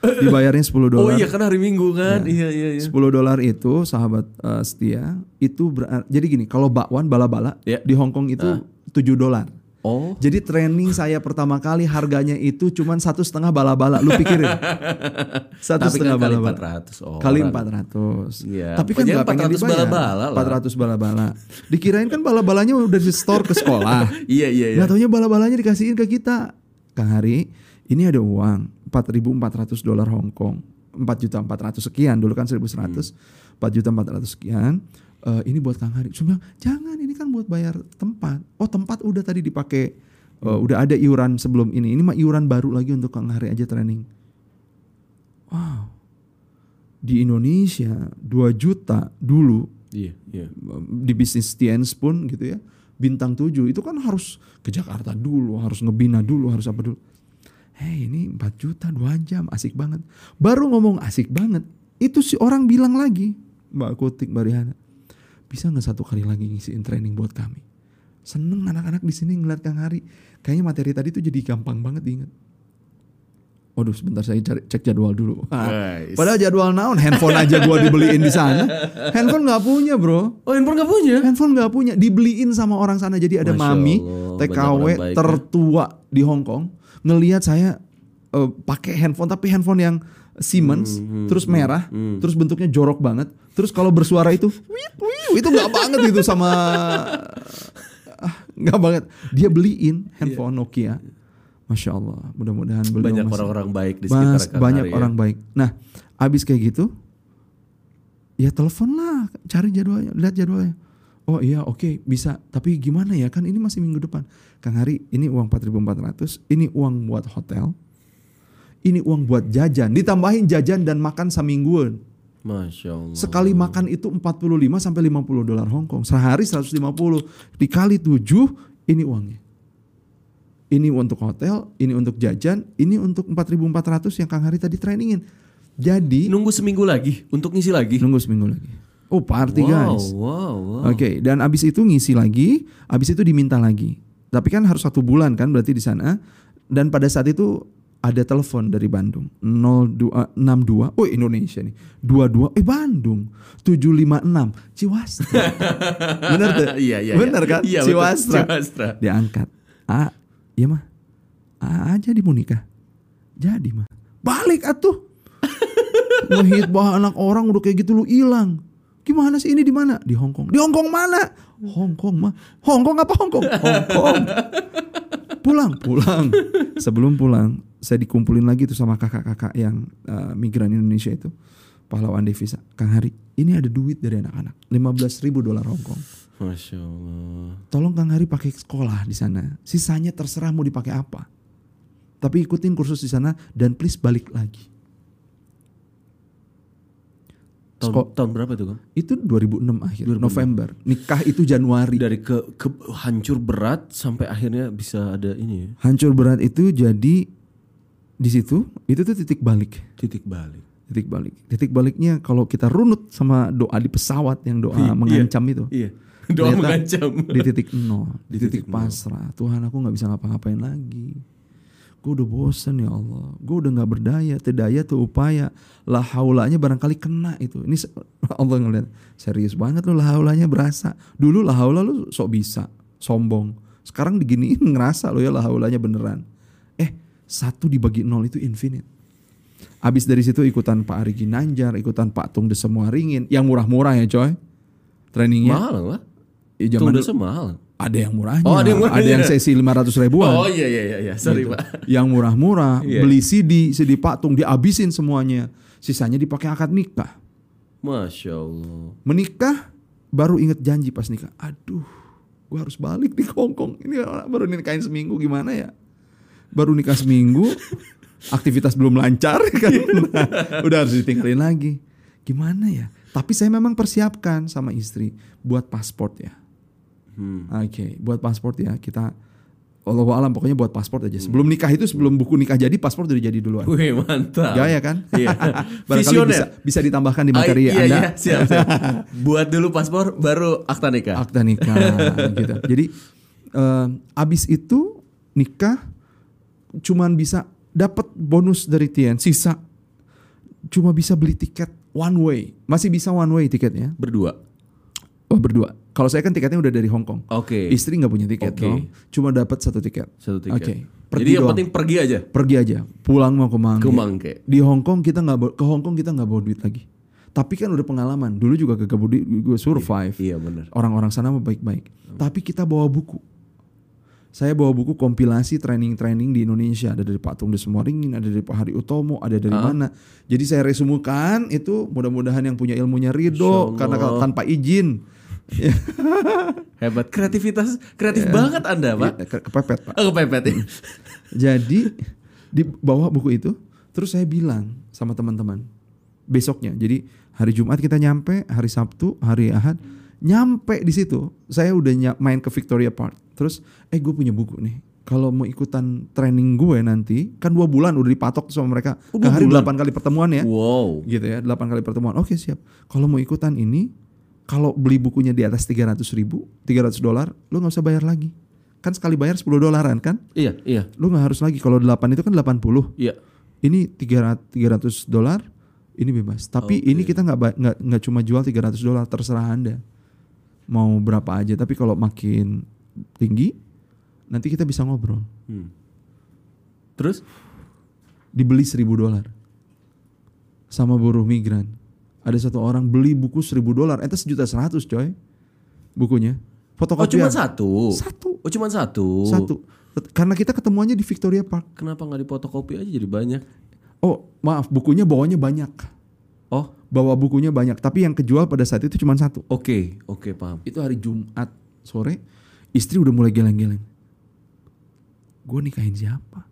S1: Dibayarnya 10
S2: Oh
S1: dolar.
S2: iya kan hari Minggu kan. Iya iya iya.
S1: 10 dolar itu sahabat eh, setia itu jadi gini kalau bakwan bala-bala
S2: Ya.
S1: di Hong Kong itu 7 dolar.
S2: Oh.
S1: Jadi training saya pertama kali harganya itu cuman satu setengah bala-bala. Lu pikirin? Satu
S2: Tapi
S1: setengah
S2: kan kali
S1: bala-bala.
S2: 400 orang.
S1: Kali 400.
S2: Iya,
S1: Tapi kan nggak pengen
S2: 400
S1: dibayar.
S2: bala-bala lah.
S1: 400 bala-bala. Dikirain kan bala-balanya udah di store ke sekolah.
S2: Iya iya iya.
S1: Nggak taunya bala-balanya dikasihin ke kita. Kang Hari, ini ada uang 4.400 dolar Hong Kong. 4 juta 400 sekian. Dulu kan 1.100. 4 juta 400 sekian. Eh, ini buat Kang Hari. Cuma bilang, jangan ini kan buat bayar tempat. Oh tempat udah tadi dipakai. Eh, udah ada iuran sebelum ini. Ini mah iuran baru lagi untuk Kang Hari aja training. Wow. Di Indonesia 2 juta dulu
S2: Iya iya.
S1: di bisnis Tiens pun gitu ya bintang 7 itu kan harus ke Jakarta dulu harus ngebina dulu harus apa dulu hei ini 4 juta 2 jam asik banget baru ngomong asik banget itu si orang bilang lagi Mbak Kutik Mbak Rihana bisa nggak satu kali lagi ngisiin training buat kami seneng anak-anak di sini ngeliat Kang Hari kayaknya materi tadi tuh jadi gampang banget diingat Waduh sebentar saya cari cek jadwal dulu.
S2: Guys.
S1: Padahal jadwal naon handphone aja gua dibeliin di sana. Handphone nggak punya bro.
S2: Oh handphone nggak punya?
S1: Handphone nggak punya, dibeliin sama orang sana. Jadi ada
S2: Masya
S1: mami
S2: Allah,
S1: TKW
S2: ya.
S1: tertua di Hong Kong ngelihat saya eh, pakai handphone tapi handphone yang Siemens,
S2: Hmm,
S1: terus merah, terus bentuknya jorok banget. Terus kalau bersuara itu, itu nggak banget itu sama ah, nggak banget. Dia beliin handphone Nokia. Masya Allah, mudah-mudahan
S2: Banyak orang-orang baik di
S1: Mas,
S2: sekitar Kang
S1: banyak
S2: Hari ya.
S1: orang baik. Nah, abis kayak gitu, ya telepon lah, cari jadwalnya, lihat jadwalnya. Oh iya, oke, bisa. Tapi gimana ya? Kan ini masih minggu depan. Kang Hari, ini uang 4.400, ini uang buat hotel, ini uang buat jajan, ditambahin jajan dan makan semingguan.
S2: Masya Allah.
S1: Sekali makan itu 45 sampai 50 dolar Hong Kong. Sehari 150 dikali 7 ini uangnya. Ini untuk hotel, ini untuk jajan, ini untuk 4.400 yang Kang Hari tadi trainingin. Jadi
S2: Nunggu seminggu lagi untuk ngisi lagi.
S1: nunggu seminggu lagi. Oh party
S2: wow,
S1: guys.
S2: Wow, wow.
S1: Oke, dan abis itu ngisi lagi, abis itu diminta lagi. Tapi kan harus satu bulan kan berarti di sana. Dan pada saat itu ada telepon dari Bandung 0262, oh Indonesia nih, 22, eh Bandung 756, Ciwastra. Bener tuh?
S2: Iya, iya,
S1: Bener
S2: iya.
S1: kan?
S2: Iya, betul.
S1: Ciwastra.
S2: Ciwastra.
S1: Diangkat. Ah, iya mah. Ah, jadi mau nikah. Jadi mah. Balik atuh. Ngehitbah anak orang udah kayak gitu lu hilang. Gimana sih ini di mana? Di Hong Kong. Di Hong Kong mana? Hong Kong mah. Hong Kong apa Hong Kong? Hong Kong. Pulang, pulang. Sebelum pulang, saya dikumpulin lagi tuh sama kakak-kakak yang eh, migran Indonesia itu. Pahlawan devisa. Kang Hari, ini ada duit dari anak-anak. 15 ribu dolar Hong Kong.
S2: Masya Allah.
S1: Tolong Kang Hari pakai sekolah di sana. Sisanya terserah mau dipakai apa. Tapi ikutin kursus di sana dan please balik lagi.
S2: Tahun,
S1: Sko-
S2: tahun berapa itu Kang?
S1: Itu 2006 akhir November. Nikah itu Januari.
S2: Dari ke, ke hancur berat sampai akhirnya bisa ada ini ya.
S1: Hancur berat itu jadi di situ itu tuh titik balik.
S2: Titik balik.
S1: Titik balik. Titik baliknya kalau kita runut sama doa di pesawat yang doa
S2: Iya,
S1: mengancam itu.
S2: Iya. Doa
S1: Ternyata
S2: mengancam.
S1: Di titik nol, di,
S2: Di
S1: titik,
S2: titik nol.
S1: pasrah. Tuhan aku nggak bisa ngapa-ngapain lagi. Gue udah bosen ya Allah. Gue udah nggak berdaya, tedaya tuh upaya. Lah haulanya barangkali kena itu. Ini Allah ngeliat serius banget lo lah haulanya berasa. Dulu lah haula lu sok bisa, sombong. Sekarang diginiin ngerasa lo ya lah haulanya beneran. Satu dibagi nol itu infinite. Abis dari situ ikutan Pak Ari Ginanjar, ikutan Pak Tung Semua Ringin. Yang murah-murah ya coy. Trainingnya.
S2: Mahal lah.
S1: Ya, zaman
S2: desa mahal.
S1: ada yang murahnya,
S2: Oh, ada yang murahnya.
S1: ada yang sesi 500 ribuan.
S2: Oh iya iya iya, iya. sorry
S1: Gitu.
S2: Pak.
S1: Yang murah-murah,
S2: Iya.
S1: beli CD, CD patung, dihabisin semuanya. Sisanya dipakai akad nikah.
S2: Masya Allah.
S1: Menikah, baru inget janji pas nikah. Aduh, gua harus balik di Hongkong. Ini baru nikahin seminggu gimana ya? Baru nikah seminggu, aktivitas belum lancar kan. Nah, udah harus ditinggalin lagi. Gimana ya? Tapi saya memang persiapkan sama istri buat paspor ya.
S2: Hmm.
S1: Oke, buat paspor ya kita Allah alam pokoknya buat paspor aja. Sebelum nikah itu sebelum buku nikah jadi paspor udah jadi duluan.
S2: Wih mantap.
S1: Gaya kan?
S2: Iya.
S1: Barangkali bisa bisa ditambahkan di
S2: Ah,
S1: materi
S2: iya,
S1: Anda
S2: Iya, siap, siap. Buat dulu paspor baru akta nikah.
S1: akta nikah gitu. Jadi eh, abis itu nikah cuman bisa dapat bonus dari Tien, sisa cuma bisa beli tiket one way. Masih bisa one way tiketnya.
S2: Berdua.
S1: Oh berdua. Kalau saya kan tiketnya udah dari Hong Kong.
S2: Oke.
S1: Istri nggak punya tiket
S2: Oke.
S1: dong. Cuma dapat satu tiket.
S2: Satu tiket.
S1: Oke.
S2: Jadi
S1: Pergi
S2: yang
S1: doang.
S2: penting pergi aja
S1: Pergi aja. Pulang mau ke Mangke.
S2: ke Mangke.
S1: Di Hong Kong kita nggak ke Hong Kong kita nggak bawa duit lagi. Tapi kan udah pengalaman. Dulu juga ke duit gue survive.
S2: Iya benar.
S1: Orang-orang sana baik-baik. Tapi kita bawa buku. Saya bawa buku kompilasi training-training di Indonesia. Ada dari Pak Tung Desmoringin, ada dari Pak Hari Utomo, ada dari mana. Jadi saya resumekan itu mudah-mudahan yang punya ilmunya ridho karena tanpa izin.
S2: Hebat. Kreativitas kreatif banget Anda, Pak.
S1: ke- kepepet Pak.
S2: Oh, kepepet ya.
S1: Jadi di bawah buku itu, terus saya bilang sama teman-teman besoknya. Jadi hari Jumat kita nyampe, hari Sabtu, hari Ahad nyampe di situ. Saya udah main ke Victoria Park. Terus, eh gue punya buku nih. Kalau mau ikutan training gue nanti, kan dua bulan udah dipatok sama mereka.
S2: Oh,
S1: Ke hari delapan kali pertemuan ya,
S2: Wow.
S1: gitu ya, delapan kali pertemuan. Oke siap. Kalau mau ikutan ini, kalau beli bukunya di atas 300 ribu, 300 dolar, lu nggak usah bayar lagi. Kan sekali bayar 10 dolaran kan?
S2: Iya, iya.
S1: lu nggak harus lagi kalau 8 itu kan 80
S2: Iya.
S1: ini 300 300 dolar ini bebas tapi ini kita nggak nggak nggak cuma jual 300 dolar terserah anda mau berapa aja tapi kalau makin tinggi nanti kita bisa ngobrol.
S2: Hmm. Terus?
S1: Dibeli 1000 dolar. Sama buruh migran. Ada satu orang beli buku 1000 dolar. Itu sejuta seratus coy bukunya.
S2: Oh,
S1: fotokopian.
S2: cuma satu.
S1: satu.
S2: Oh, cuma satu.
S1: satu. Karena kita ketemuannya di Victoria Park.
S2: Kenapa nggak dipotokopi aja jadi banyak?
S1: oh maaf bukunya bawanya banyak.
S2: Oh,
S1: bawa bukunya banyak tapi yang kejual pada saat itu cuma satu
S2: oke, oke paham.
S1: itu hari Jumat sore istri udah mulai geleng-geleng gue nikahin siapa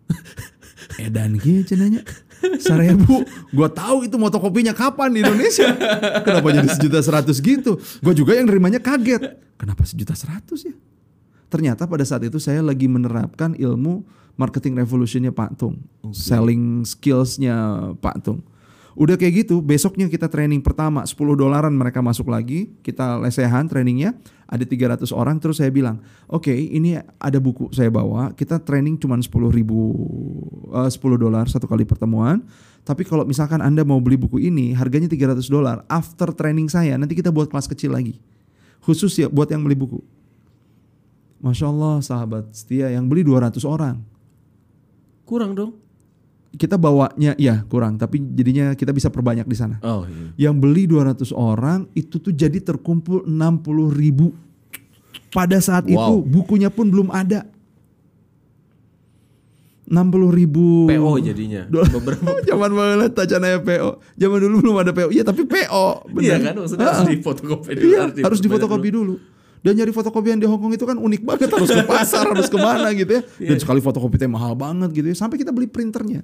S1: edan gitu cenanya Seribu, gue tahu itu motokopinya kapan di Indonesia. Kenapa jadi sejuta seratus gitu? Gue juga yang nerimanya kaget. Kenapa sejuta seratus ya? Ternyata pada saat itu saya lagi menerapkan ilmu marketing revolutionnya Pak Tung, selling skillsnya Pak Tung. Udah kayak gitu, besoknya kita training pertama 10 dolaran mereka masuk lagi, kita lesehan trainingnya, ada 300 orang, terus saya bilang, oke ini ada buku saya bawa, kita training cuma 10 ribu, eh, 10 dolar satu kali pertemuan, tapi kalau misalkan anda mau beli buku ini, harganya 300 dolar, after training saya, nanti kita buat kelas kecil lagi, khusus ya buat yang beli buku. Masya Allah sahabat setia yang beli 200 orang.
S2: Kurang dong.
S1: Kita bawanya ya kurang, tapi jadinya kita bisa perbanyak di sana.
S2: Oh, iya.
S1: Yang beli 200 orang itu tuh jadi terkumpul 60 ribu. Pada saat itu
S2: Wow.
S1: bukunya pun belum ada. 60 ribu.
S2: PO jadinya. Beberapa
S1: Zaman banget tacananya PO. Zaman dulu belum ada PO. Iya tapi PO.
S2: Iya
S1: bener.
S2: kan maksudnya harus
S1: Ah,
S2: difotokopi dulu.
S1: Iya, harus difotokopi dulu. Dan nyari fotokopian di Hongkong itu kan unik banget harus ke pasar harus ke mana gitu ya. Dan sekali fotokopi teh mahal banget gitu ya. Sampai kita beli printernya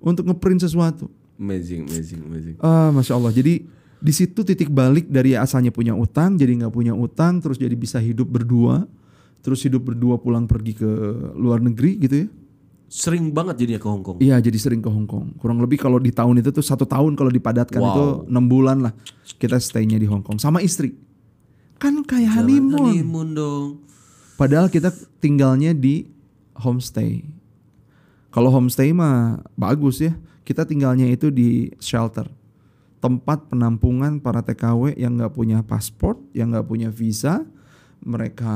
S1: untuk ngeprint sesuatu.
S2: Amazing, amazing, amazing.
S1: Ah, masya Allah. Jadi di situ titik balik dari asalnya punya utang, jadi nggak punya utang, terus jadi bisa hidup berdua, terus hidup berdua pulang pergi ke luar negeri gitu ya.
S2: Sering banget jadinya ke Hong Kong.
S1: Iya, jadi sering ke Hong Kong. Kurang lebih kalau di tahun itu tuh satu tahun kalau dipadatkan
S2: Wow.
S1: itu enam bulan lah kita stay-nya di Hong Kong sama istri. Kan kayak honeymoon.
S2: Honeymoon dong.
S1: Padahal kita tinggalnya di homestay. Kalau homestay mah bagus ya. Kita tinggalnya itu di shelter. Tempat penampungan para TKW yang nggak punya paspor, yang nggak punya visa. Mereka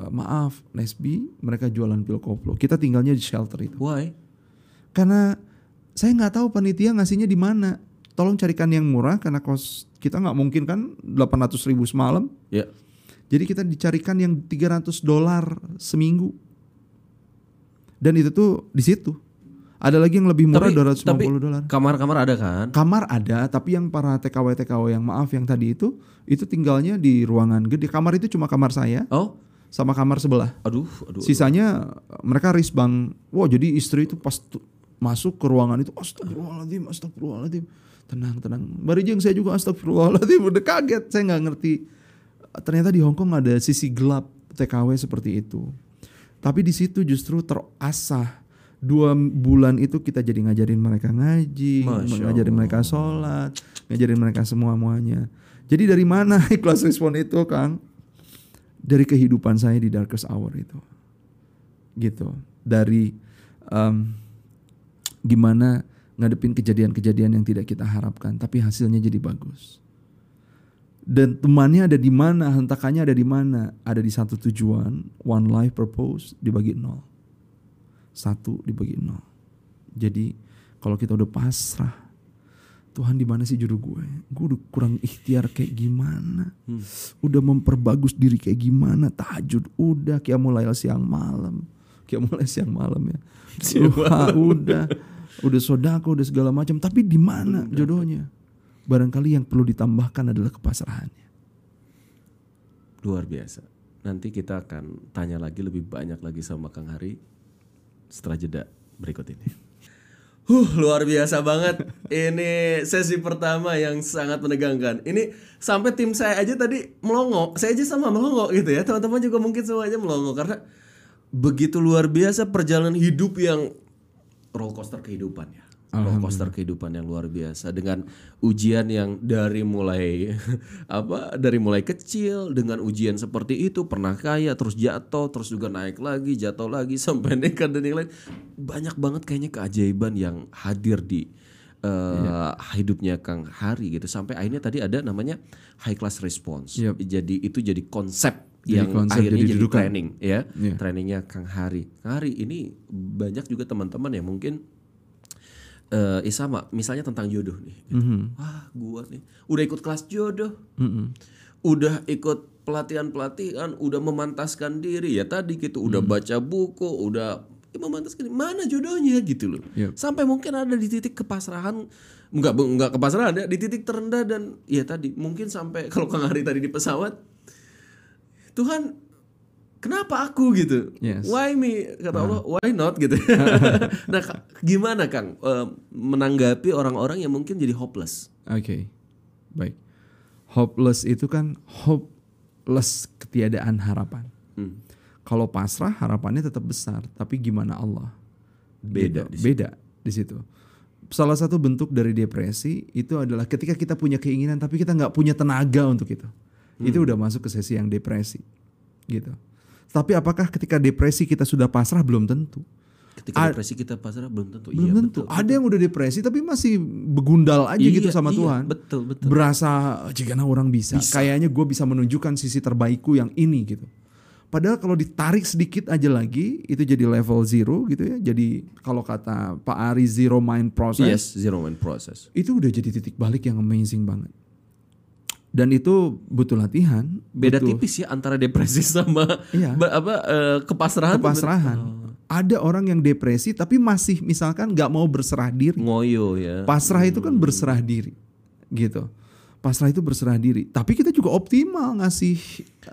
S1: eh, maaf, lesbi, mereka jualan pil koplo. Kita tinggalnya di shelter itu.
S2: Why?
S1: Karena saya nggak tahu panitia ngasihnya di mana. Tolong carikan yang murah karena kos kita nggak mungkin kan 800 ribu semalam.
S2: Ya.
S1: Jadi kita dicarikan yang 300 dolar seminggu. Dan itu tuh di situ. Ada lagi yang lebih murah 250 dolar.
S2: kamar-kamar ada kan?
S1: Kamar ada, tapi yang para TKW TKW yang maaf yang tadi itu itu tinggalnya di ruangan gede. Kamar itu cuma kamar saya
S2: Oh,
S1: sama kamar sebelah.
S2: aduh, aduh.
S1: Sisanya mereka risbang. Wah, jadi istri itu pas masuk ke ruangan itu astagfirullahaladzim, astagfirullahaladzim. Tenang, tenang. Barijeng saya juga astagfirullahaladzim. Udah kaget, saya nggak ngerti. Ternyata di Hong Kong ada sisi gelap TKW seperti itu. Tapi di situ justru terasah. Dua bulan itu kita jadi ngajarin mereka ngaji,
S2: Masya
S1: ngajarin mereka sholat, ngajarin mereka semua muanya. Jadi dari mana ikhlas respon itu, Kang? Dari kehidupan saya di darkest hour itu gitu dari em, gimana ngadepin kejadian-kejadian yang tidak kita harapkan, tapi hasilnya jadi bagus. Dan temannya ada di mana, hentakannya ada di mana? Ada di satu tujuan, one life purpose dibagi nol. Satu dibagi nol. Jadi kalau kita udah pasrah, Tuhan di mana sih jodoh gue? Gue udah kurang ikhtiar kayak gimana? Udah memperbagus diri kayak gimana? Tahajud udah, kayak mulai siang malam, kayak mulai siang malam ya. Duha udah, udah sodako, udah segala macam. Tapi di mana jodohnya? Barangkali yang perlu ditambahkan adalah kepasrahannya.
S2: Luar biasa. Nanti kita akan tanya lagi lebih banyak lagi sama Kang Hari setelah jeda berikut ini. Huh, luar biasa banget. Ini sesi pertama yang sangat menegangkan. Ini sampai tim saya aja tadi melongo. Saya aja sama melongo gitu ya. Teman-teman juga mungkin semuanya melongo karena begitu luar biasa perjalanan hidup yang roller coaster kehidupan ya. Roller coaster kehidupan yang luar biasa. Dengan ujian yang dari mulai apa dari mulai kecil dengan ujian seperti itu pernah kaya terus jatuh terus juga naik lagi jatuh lagi sampai nekat dan yang lain. Banyak banget kayaknya keajaiban yang hadir di eh, hidupnya Kang Hari gitu. Sampai akhirnya tadi ada namanya high class response.
S1: Yep.
S2: jadi itu jadi konsep
S1: Jadi
S2: yang
S1: konsep,
S2: akhirnya
S1: jadi
S2: jadi, training ya.
S1: Iya.
S2: trainingnya Kang Hari. Kang Hari ini banyak juga teman-teman yang mungkin eh eh, sama misalnya tentang jodoh nih gitu.
S1: Mhm.
S2: wah gua nih udah ikut kelas jodoh
S1: Mm-mm.
S2: udah ikut pelatihan-pelatihan udah memantaskan diri ya tadi gitu udah
S1: Hmm.
S2: baca buku udah ya memantaskan diri. mana jodohnya gitu loh
S1: Yep.
S2: sampai mungkin ada di titik kepasrahan enggak enggak kepasrahan ya di titik terendah dan ya tadi mungkin sampai kalau Kang Hari tadi di pesawat Tuhan kenapa aku gitu
S1: Yes.
S2: why me kata Allah why not gitu nah gimana Kang eh, menanggapi orang-orang yang mungkin jadi hopeless
S1: Oke, baik. Hopeless itu kan hopeless ketiadaan harapan.
S2: Hmm.
S1: Kalau pasrah harapannya tetap besar, tapi gimana Allah?
S2: Beda
S1: Gitu,
S2: di
S1: beda di situ. Salah satu bentuk dari depresi itu adalah ketika kita punya keinginan tapi kita nggak punya tenaga untuk itu.
S2: Hmm.
S1: Itu udah masuk ke sesi yang depresi, gitu. Tapi apakah ketika depresi kita sudah pasrah belum tentu.
S2: ketika depresi kita pasrah belum tentu
S1: Belum
S2: iya
S1: tentu.
S2: betul.
S1: Ada yang udah depresi tapi masih begundal aja gitu
S2: Iya,
S1: sama
S2: iya,
S1: Tuhan.
S2: betul betul
S1: Berasa jika orang bisa. Kayaknya gue bisa menunjukkan sisi terbaikku yang ini gitu. Padahal kalau ditarik sedikit aja lagi itu jadi level zero gitu ya. Jadi kalau kata Pak Ari zero mind process
S2: yes zero mind process
S1: itu udah jadi titik balik yang amazing banget. Dan itu butuh latihan,
S2: beda
S1: butuh
S2: tipis ya antara depresi sama
S1: Iya.
S2: apa eh, kepasrahan tuh
S1: kepasrahan. Ada orang yang depresi tapi masih misalkan nggak mau berserah diri.
S2: ngoyo ya
S1: Pasrah itu kan berserah diri, gitu. Pasrah itu berserah diri. Tapi kita juga optimal ngasih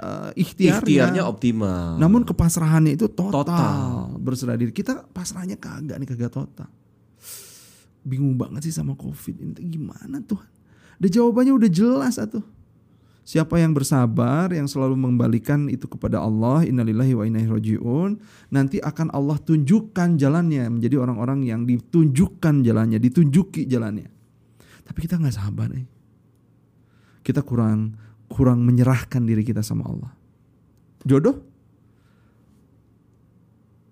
S1: uh, ikhtiarnya.
S2: ikhtiarnya optimal
S1: Namun kepasrahannya itu total,
S2: Total.
S1: berserah diri. Kita pasrahnya kagak nih kagak total. Bingung banget sih sama COVID ini tuh gimana Tuhan? Udah jawabannya udah jelas atuh. Siapa yang bersabar, yang selalu mengembalikan itu kepada Allah, innalillahi wa inna rajiun, nanti akan Allah tunjukkan jalannya menjadi orang-orang yang ditunjukkan jalannya, ditunjuki jalannya. Tapi kita nggak sabar eh. Kita kurang kurang menyerahkan diri kita sama Allah. Jodoh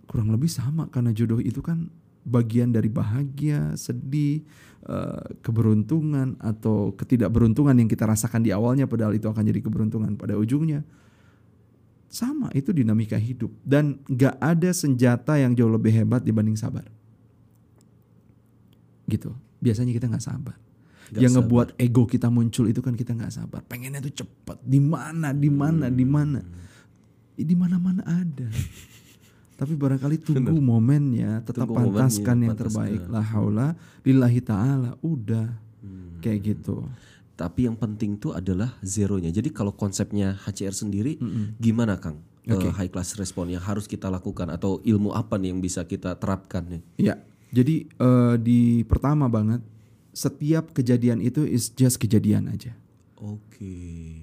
S1: kurang lebih sama karena jodoh itu kan bagian dari bahagia, sedih, keberuntungan atau ketidakberuntungan yang kita rasakan di awalnya padahal itu akan jadi keberuntungan pada ujungnya. Sama, itu dinamika hidup dan gak ada senjata yang jauh lebih hebat dibanding sabar. Gitu. Biasanya kita nggak sabar.
S2: Nggak
S1: yang
S2: sabar.
S1: ngebuat ego kita muncul itu kan kita nggak sabar. Pengennya tuh cepet. Di mana, di mana, di mana.
S2: Hmm.
S1: Di mana-mana ada. Tapi barangkali tunggu momennya, tetap
S2: Tunggu momennya,
S1: pantaskan yang
S2: pantaskan.
S1: terbaik. La haula lillahi taala. Udah.
S2: Hmm.
S1: Kayak gitu.
S2: tapi yang penting tuh adalah zeronya jadi kalau konsepnya HCR sendiri gimana Kang Eh, high class respon yang harus kita lakukan atau ilmu apa nih yang bisa kita terapkan nih
S1: Ya. Jadi eh, di pertama banget setiap kejadian itu is just kejadian aja.
S2: oke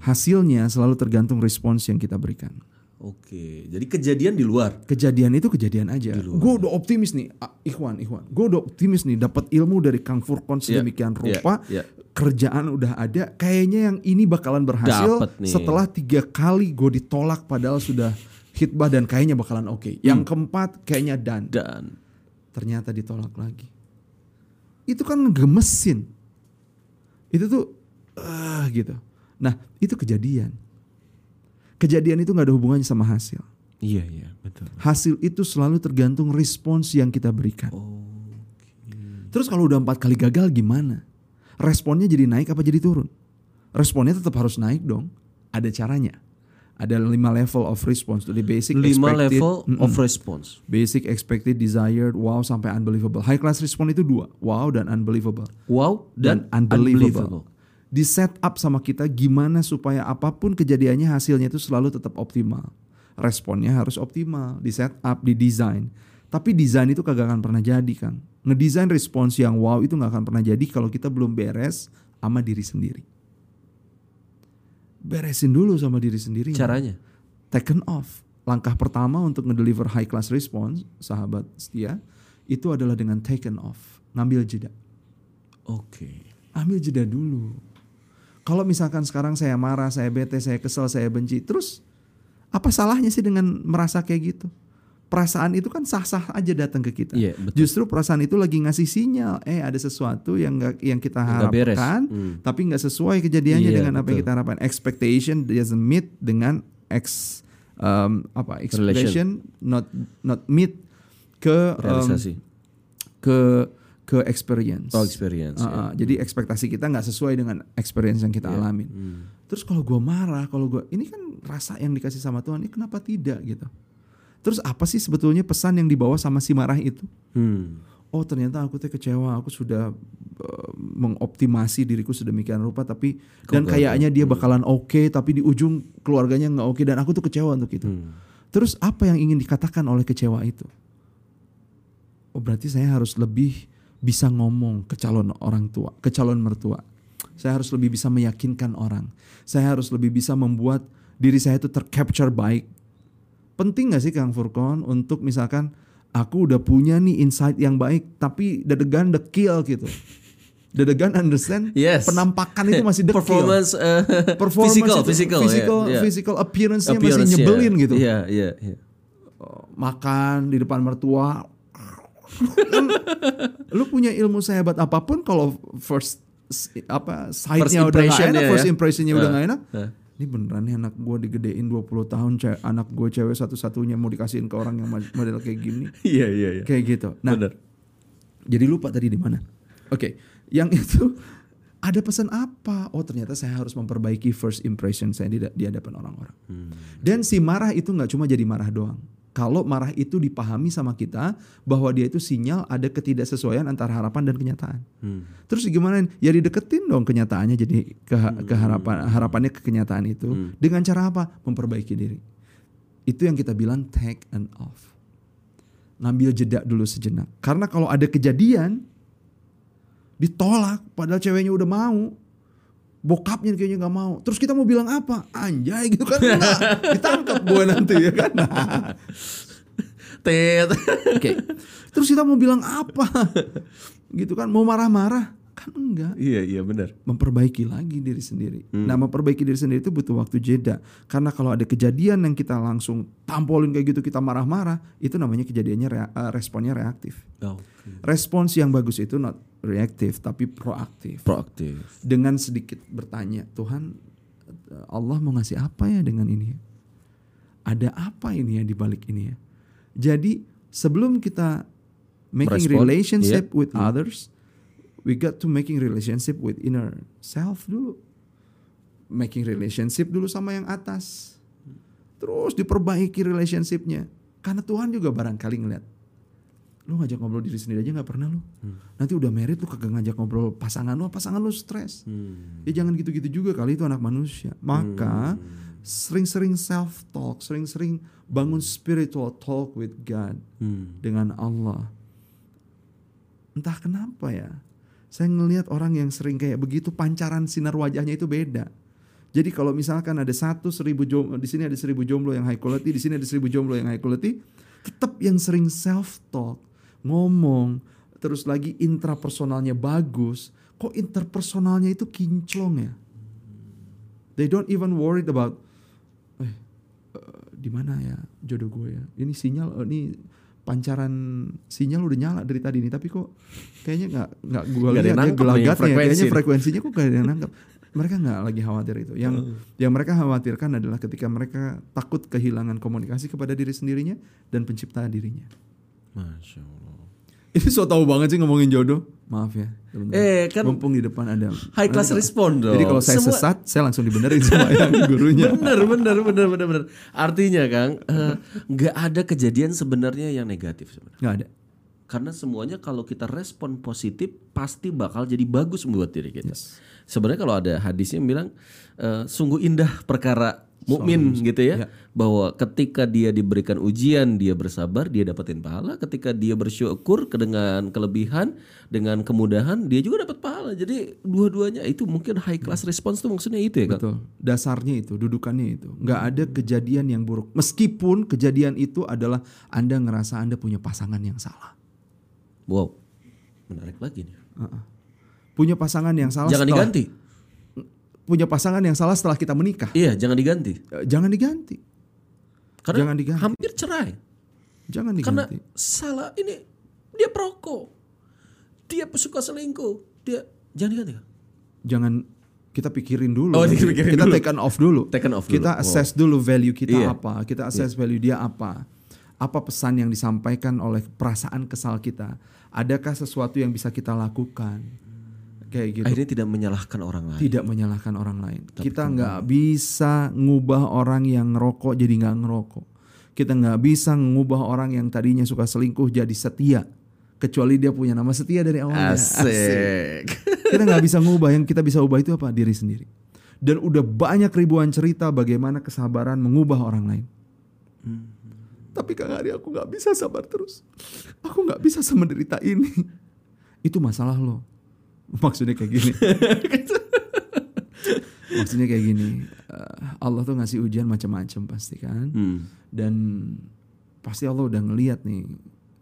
S1: Hasilnya selalu tergantung respons yang kita berikan.
S2: Oke jadi kejadian di luar
S1: Kejadian itu kejadian aja. Gue udah optimis nih, Ikhwan, Ikhwan. Gue udah optimis nih, dapat ilmu dari Kang Furkon sedemikian
S2: iya,
S1: rupa.
S2: iya.
S1: Kerjaan udah ada. Kayaknya yang ini bakalan berhasil
S2: Dapet nih.
S1: setelah tiga kali gue ditolak padahal sudah hitbah dan kayaknya bakalan oke.
S2: Hmm.
S1: Yang keempat kayaknya dan
S2: dan
S1: ternyata ditolak lagi. itu kan ngegemesin. Itu tuh eh gitu. Nah, itu kejadian. Kejadian itu nggak ada hubungannya sama hasil.
S2: Iya, iya, betul.
S1: Hasil itu selalu tergantung respons yang kita berikan. Terus kalau udah empat kali gagal gimana? Responnya jadi naik apa jadi turun? Responnya tetap harus naik dong. Ada caranya. Ada lima level of response. Jadi basic,
S2: Lima
S1: expected,
S2: level
S1: Mm-mm.
S2: of response.
S1: basic, expected, desired, wow sampai unbelievable. High class response itu dua, wow dan unbelievable.
S2: Wow dan,
S1: Dan unbelievable. Di set up sama kita gimana supaya apa pun kejadiannya hasilnya itu selalu tetap optimal. Responnya harus optimal, di set up, di design. Tapi desain itu kagak akan pernah jadi kan. Ngedesain respons yang wow itu nggak akan pernah jadi kalau kita belum beres sama diri sendiri. Beresin dulu sama diri sendiri.
S2: Caranya?
S1: Taken off. Langkah pertama untuk ngedeliver high class response, sahabat setia, itu adalah dengan taken off. Ngambil jeda
S2: Oke.
S1: ambil jeda dulu. Kalau misalkan sekarang saya marah, saya bete, saya kesel, saya benci, terus apa salahnya sih dengan merasa kayak gitu? Perasaan itu kan sah-sah aja datang ke kita.
S2: Iya, betul.
S1: Justru perasaan itu lagi ngasih sinyal, eh ada sesuatu yang nggak yang kita harapkan,
S2: Hmm.
S1: tapi nggak sesuai kejadiannya
S2: Iya,
S1: dengan apa yang
S2: betul.
S1: kita harapkan. Expectation doesn't meet dengan ex um, apa expression not not meet ke um,
S2: Realisasi.
S1: ke ke experience.
S2: oh, experience.
S1: Uh,
S2: ya.
S1: uh, Jadi ekspektasi kita nggak sesuai dengan experience yang kita
S2: Iya.
S1: alamin.
S2: Hmm.
S1: Terus kalau gua marah, kalau gua ini kan rasa yang dikasih sama Tuhan, ini kenapa tidak gitu? Terus apa sih sebetulnya pesan yang dibawa sama si marah itu?
S2: Hmm.
S1: Oh ternyata aku tuh kecewa, aku sudah uh, mengoptimasi diriku sedemikian rupa, tapi dan
S2: gagal.
S1: kayaknya dia bakalan oke, tapi di ujung keluarganya nggak oke dan aku tuh kecewa untuk itu.
S2: Hmm.
S1: Terus apa yang ingin dikatakan oleh kecewa itu? Oh berarti saya harus lebih bisa ngomong ke calon orang tua, ke calon mertua. Saya harus lebih bisa meyakinkan orang. Saya harus lebih bisa membuat diri saya itu tercapture baik. Penting gak sih Kang Furkon untuk misalkan aku udah punya nih insight yang baik, tapi dedegan dekil gitu. Dedegan understand
S2: Yes.
S1: penampakan itu masih dekil.
S2: Performance, eh,
S1: Performance
S2: physical,
S1: itu-
S2: physical,
S1: physical,
S2: ya, ya.
S1: physical appearance-nya
S2: Appearance,
S1: masih nyebelin gitu.
S2: Iya, iya, iya.
S1: makan di depan mertua. Kan, lu punya ilmu sehebat apa pun kalau first apa sight-nya udah gak enak,
S2: ya.
S1: first impression-nya udah
S2: Nah,
S1: gak enak.
S2: nah.
S1: Ini beneran nih anak gue digedein 20 tahun, ce- anak gue cewek satu-satunya mau dikasihin ke orang yang model kayak gini.
S2: Iya, iya, iya.
S1: Kayak gitu. Nah,
S2: Bener.
S1: jadi lupa tadi di mana. Oke, yang itu ada pesan apa? Oh ternyata saya harus memperbaiki first impression saya di, di hadapan orang-orang.
S2: Hmm.
S1: Dan si marah itu nggak cuma jadi marah doang. Kalau marah itu dipahami sama kita bahwa dia itu sinyal ada ketidaksesuaian antara harapan dan kenyataan.
S2: Hmm.
S1: Terus gimana? Ya dideketin dong kenyataannya jadi ke, ke harapan harapannya ke kenyataan itu
S2: Hmm.
S1: dengan cara apa? Memperbaiki diri. Itu yang kita bilang take and off. Ngambil jeda dulu sejenak. Karena kalau ada kejadian ditolak padahal ceweknya udah mau. Bokapnya kayaknya nggak mau. Terus kita mau bilang apa? Anjay gitu kan. Nah, ditangkap gue nanti ya kan. Nah,
S2: Tet.
S1: Oke. Terus kita mau bilang apa? Gitu kan, mau marah-marah? Kan enggak.
S2: Iya, iya benar.
S1: Memperbaiki lagi diri sendiri. Nah, memperbaiki diri sendiri itu butuh waktu jeda. Karena kalau ada kejadian yang kita langsung tampolin kayak gitu, kita marah-marah, itu namanya kejadiannya rea- eh, responnya reaktif.
S2: Oke.
S1: Respons yang bagus itu not reaktif tapi proaktif.
S2: Proaktif.
S1: Dengan sedikit bertanya, Tuhan Allah mau ngasih apa ya dengan ini? ya? Ada apa ini ya di balik ini ya? Jadi sebelum kita making
S2: Merespon,
S1: relationship
S2: iya.
S1: with others, we got to making relationship with inner self dulu. Making relationship dulu sama yang atas. Terus diperbaiki relationshipnya. Karena Tuhan juga barangkali ngeliat. Lu ngajak ngobrol diri sendiri aja nggak pernah lu. Nanti udah married lu kagak ngajak ngobrol pasangan lu, pasangan lu stres.
S2: Hmm.
S1: Ya jangan gitu-gitu juga kali itu anak manusia. Maka sering-sering self talk, sering-sering bangun spiritual talk with God
S2: Hmm.
S1: dengan Allah. Entah kenapa ya. Saya ngelihat orang yang sering kayak begitu pancaran sinar wajahnya itu beda. Jadi kalau misalkan ada satu seribu jomblo, di sini ada seribu jomblo yang high quality, di sini ada seribu jomblo yang high quality, tetap yang sering self talk, ngomong, terus lagi intrapersonalnya bagus, kok interpersonalnya itu kinclong ya? They don't even worried about, eh, eh, di mana ya jodoh gue ya? Ini sinyal, eh, ini pancaran sinyal udah nyala dari tadi nih, tapi kok kayaknya nggak nggak gue lihat ya gelagatnya,
S2: frekuensi.
S1: kayaknya frekuensinya kok gak ada yang nangkep. Mereka nggak lagi khawatir itu. Yang yang mereka khawatirkan adalah ketika mereka takut kehilangan komunikasi kepada diri sendirinya dan pencipta dirinya.
S2: Masya Allah.
S1: Ini so tau banget sih ngomongin jodoh. Maaf ya.
S2: Eh, kan
S1: Mumpung di depan ada
S2: high class respon dong.
S1: Jadi kalau saya
S2: Semua-
S1: sesat, saya langsung dibenerin sama yang gurunya.
S2: bener bener bener bener bener artinya kang eh, nggak ada kejadian sebenarnya yang negatif sebenarnya
S1: Nggak ada.
S2: karena semuanya kalau kita respon positif pasti bakal jadi bagus buat diri kita sebenarnya kalau ada hadisnya yang bilang eh, sungguh indah perkara mukmin gitu ya bahwa ketika dia diberikan ujian dia bersabar dia dapetin pahala ketika dia bersyukur dengan kelebihan dengan kemudahan dia juga dapat pahala jadi dua-duanya itu mungkin high class response tuh maksudnya itu ya kang
S1: Betul. Dasarnya itu, dudukannya itu. Nggak ada kejadian yang buruk. Meskipun kejadian itu adalah Anda ngerasa Anda punya pasangan yang salah.
S2: Wow, menarik lagi nih.
S1: Uh-uh. Punya pasangan yang salah
S2: Jangan
S1: setelah,
S2: diganti.
S1: Punya pasangan yang salah setelah kita menikah.
S2: Iya, jangan diganti.
S1: Eh, Jangan diganti.
S2: Karena
S1: Jangan diganti.
S2: hampir cerai.
S1: Jangan
S2: Karena
S1: diganti.
S2: salah ini dia perokok. Dia suka selingkuh. Dia jangan diganti. Kang.
S1: Jangan kita pikirin dulu.
S2: Oh,
S1: Nanti
S2: dipikirin
S1: kita
S2: dulu.
S1: take off dulu.
S2: Taken off dulu.
S1: Kita assess dulu value kita
S2: Iya.
S1: apa. Kita assess value dia apa. Apa pesan yang disampaikan oleh perasaan kesal kita? Adakah sesuatu yang bisa kita lakukan? Kayak gitu.
S2: Akhirnya tidak menyalahkan orang lain.
S1: tidak menyalahkan orang lain. kita nggak bisa ngubah orang yang ngerokok jadi nggak ngerokok. Kita nggak bisa ngubah orang yang tadinya suka selingkuh jadi setia. Kecuali dia punya nama setia dari awalnya.
S2: Asik.
S1: Kita nggak bisa ngubah. Yang kita bisa ubah itu apa? Diri sendiri. Dan udah banyak ribuan cerita bagaimana kesabaran mengubah orang lain. Tapi Kang Ari aku nggak bisa sabar terus. Aku nggak bisa semenderita ini. Itu masalah lo. Maksudnya kayak gini. Maksudnya kayak gini. eh, Allah tuh ngasih ujian macam-macam pasti kan.
S2: Hmm.
S1: Dan pasti Allah udah ngeliat nih.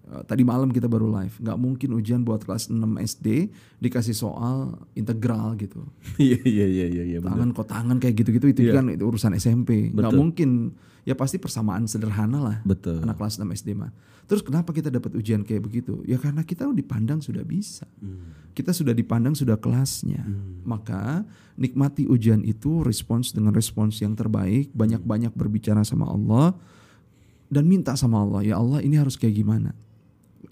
S1: eh, tadi malam kita baru live. nggak mungkin ujian buat kelas 6 SD dikasih soal integral gitu.
S2: Iya iya iya iya iya.
S1: Tangan kok tangan kayak gitu-gitu itu
S2: Iya.
S1: kan itu urusan SMP. nggak
S2: Betul.
S1: mungkin. Ya pasti persamaan sederhana lah
S2: Betul.
S1: anak kelas 6 SD mah. Terus kenapa kita dapat ujian kayak begitu? Ya karena kita dipandang sudah bisa.
S2: Hmm.
S1: Kita sudah dipandang sudah kelasnya. Maka nikmati ujian itu respons dengan respons yang terbaik, banyak-banyak berbicara sama Allah dan minta sama Allah, ya Allah ini harus kayak gimana?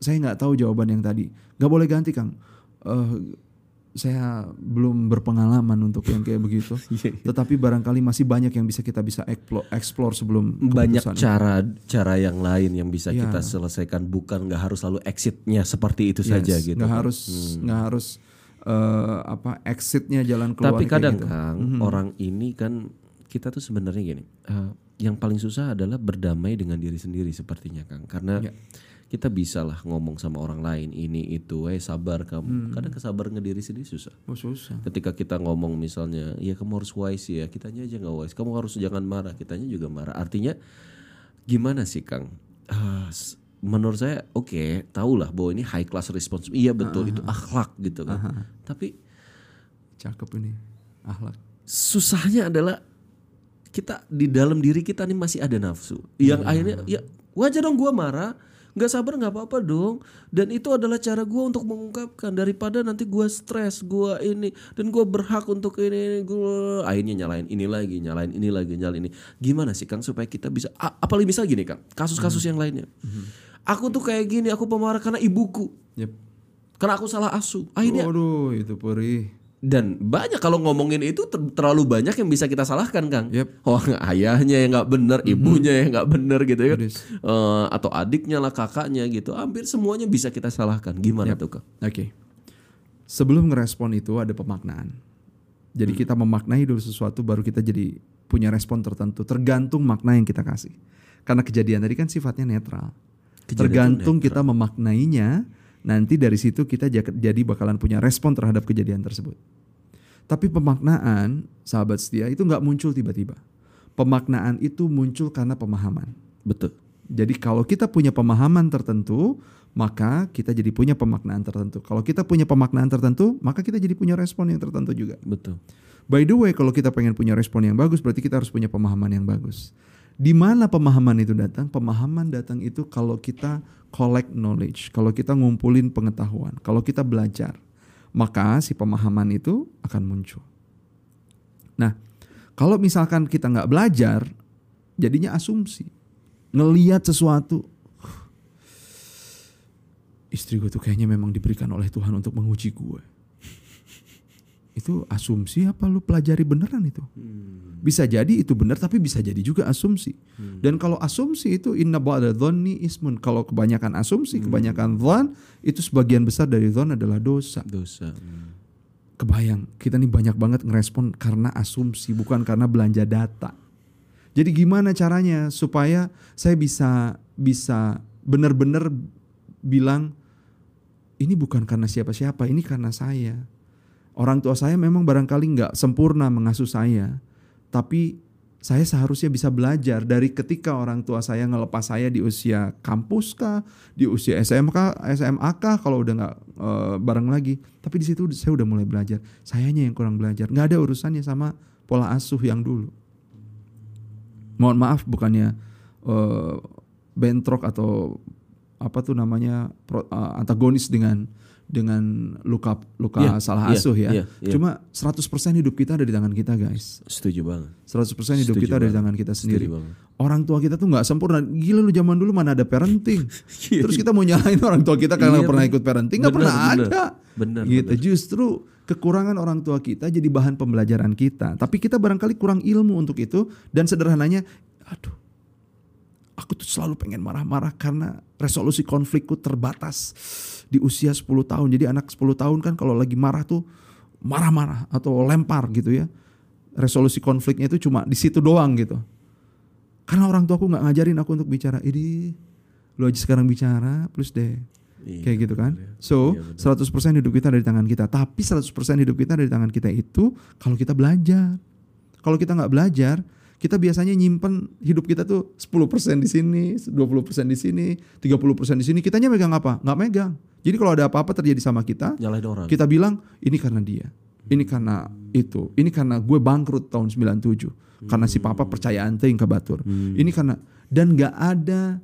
S1: Saya nggak tahu jawaban yang tadi. Nggak boleh ganti Kang. Eh, saya belum berpengalaman untuk yang kayak begitu.
S2: Iya,
S1: Tetapi barangkali masih banyak yang bisa kita bisa explore, sebelum
S2: Banyak cara cara yang lain yang bisa
S1: Iya.
S2: kita selesaikan bukan nggak harus selalu exitnya seperti itu saja
S1: Yes,
S2: gitu.
S1: nggak
S2: kan.
S1: harus nggak harus eh, apa exitnya jalan keluar
S2: Tapi kadang
S1: gitu.
S2: Kang, orang ini kan kita tuh sebenarnya gini, eh, yang paling susah adalah berdamai dengan diri sendiri sepertinya Kang. Karena
S1: Ya.
S2: Kita bisa lah ngomong sama orang lain ini itu, eh sabar kamu. Kadang kesabar diri sendiri susah.
S1: Oh, susah.
S2: Ketika kita ngomong misalnya, ya kamu harus wise ya, kitanya aja nggak wise. Kamu harus jangan marah, kitanya juga marah. Artinya gimana sih Kang? Ah, s- menurut saya oke, tahulah bahwa ini high class response. Iya betul itu akhlak gitu kan. Tapi
S1: Cakep ini akhlak.
S2: susahnya adalah kita di dalam diri kita nih masih ada nafsu yang akhirnya ya wajar dong gua marah nggak sabar nggak apa-apa dong. Dan itu adalah cara gua untuk mengungkapkan daripada nanti gua stres gua ini dan gua berhak untuk ini, ini gua akhirnya nyalain ini lagi nyalain ini lagi nyalain ini. Gimana sih kang supaya kita bisa apalagi misal gini kang kasus-kasus yang lainnya. Aku tuh kayak gini aku pemarah karena ibuku.
S1: Yep.
S2: karena aku salah asuh. Akhirnya
S1: Waduh, itu perih.
S2: Dan banyak kalau ngomongin itu ter- terlalu banyak yang bisa kita salahkan kang
S1: Yep.
S2: oh ayahnya yang nggak bener ibunya yang nggak bener gitu ya kan. Eh, atau adiknya lah kakaknya gitu hampir semuanya bisa kita salahkan gimana tuh kang
S1: Oke. Sebelum ngerespon itu ada pemaknaan. Jadi
S2: Hmm.
S1: kita memaknai dulu sesuatu baru kita jadi punya respon tertentu tergantung makna yang kita kasih. Karena kejadian tadi kan sifatnya netral.
S2: Kejadian
S1: tergantung kita memaknainya, nanti dari situ kita ja- jadi bakalan punya respon terhadap kejadian tersebut. Tapi pemaknaan, sahabat setia itu nggak muncul tiba-tiba. Pemaknaan itu muncul karena pemahaman.
S2: betul
S1: Jadi kalau kita punya pemahaman tertentu, maka kita jadi punya pemaknaan tertentu. Kalau kita punya pemaknaan tertentu, maka kita jadi punya respon yang tertentu juga.
S2: betul
S1: By the way, kalau kita pengen punya respon yang bagus, berarti kita harus punya pemahaman yang bagus. Di mana pemahaman itu datang? Pemahaman datang itu kalau kita collect knowledge, kalau kita ngumpulin pengetahuan, kalau kita belajar, maka si pemahaman itu akan muncul. Nah, kalau misalkan kita nggak belajar, jadinya asumsi, ngeliat sesuatu, istri gue tuh kayaknya memang diberikan oleh Tuhan untuk menguji gue. Itu asumsi apa lu pelajari beneran itu? Bisa jadi itu benar tapi bisa jadi juga asumsi. Dan kalau asumsi itu inna ba'da dhonni ismun. Kalau kebanyakan asumsi, kebanyakan dhon itu sebagian besar dari dhon adalah dosa.
S2: Dosa. Hmm.
S1: Kebayang, kita nih banyak banget ngerespon karena asumsi bukan karena belanja data. Jadi gimana caranya supaya saya bisa bisa benar-benar bilang ini bukan karena siapa-siapa, ini karena saya. Orang tua saya memang barangkali nggak sempurna mengasuh saya, tapi saya seharusnya bisa belajar dari ketika orang tua saya ngelepas saya di usia kampus kah, di usia SMK, SMA kah, kalau udah nggak eh, bareng lagi. Tapi di situ saya udah mulai belajar. Sayanya yang kurang belajar. Nggak ada urusannya sama pola asuh yang dulu. Mohon maaf bukannya eh, bentrok atau apa tuh namanya pro- eh, antagonis dengan dengan luka luka
S2: Iya,
S1: salah
S2: iya,
S1: asuh ya.
S2: iya, iya.
S1: Cuma 100% hidup kita ada di tangan kita, guys.
S2: Setuju banget.
S1: 100% hidup
S2: Setuju
S1: kita ada di
S2: banget.
S1: tangan kita sendiri.
S2: Banget.
S1: Orang tua kita tuh nggak sempurna. Gila lu zaman dulu mana ada parenting. Terus kita mau nyalain orang tua kita karena
S2: Iya,
S1: nggak pernah ikut parenting nggak pernah
S2: bener.
S1: ada.
S2: Bener,
S1: Gitu.
S2: bener.
S1: Justru kekurangan orang tua kita jadi bahan pembelajaran kita. Tapi kita barangkali kurang ilmu untuk itu dan sederhananya, aduh, aku tuh selalu pengen marah-marah karena resolusi konflikku terbatas di usia 10 tahun. Jadi anak 10 tahun kan kalau lagi marah tuh marah-marah atau lempar gitu ya. Resolusi konfliknya itu cuma di situ doang gitu. Karena orang tuaku nggak ngajarin aku untuk bicara. Ini lu aja sekarang bicara, plus deh.
S2: Iya,
S1: Kayak gitu kan. So, 100% hidup kita dari tangan kita. Tapi 100% hidup kita dari tangan kita itu kalau kita belajar. Kalau kita nggak belajar, kita biasanya nyimpen hidup kita tuh 10% di sini, 20% di sini, 30% di sini. Kitanya megang apa? Nggak megang. Jadi kalau ada apa-apa terjadi sama kita,
S2: orang.
S1: kita bilang ini karena dia. Ini karena itu. Ini karena gue bangkrut tahun 97. Karena si papa percaya anting ke batur. Ini karena dan nggak ada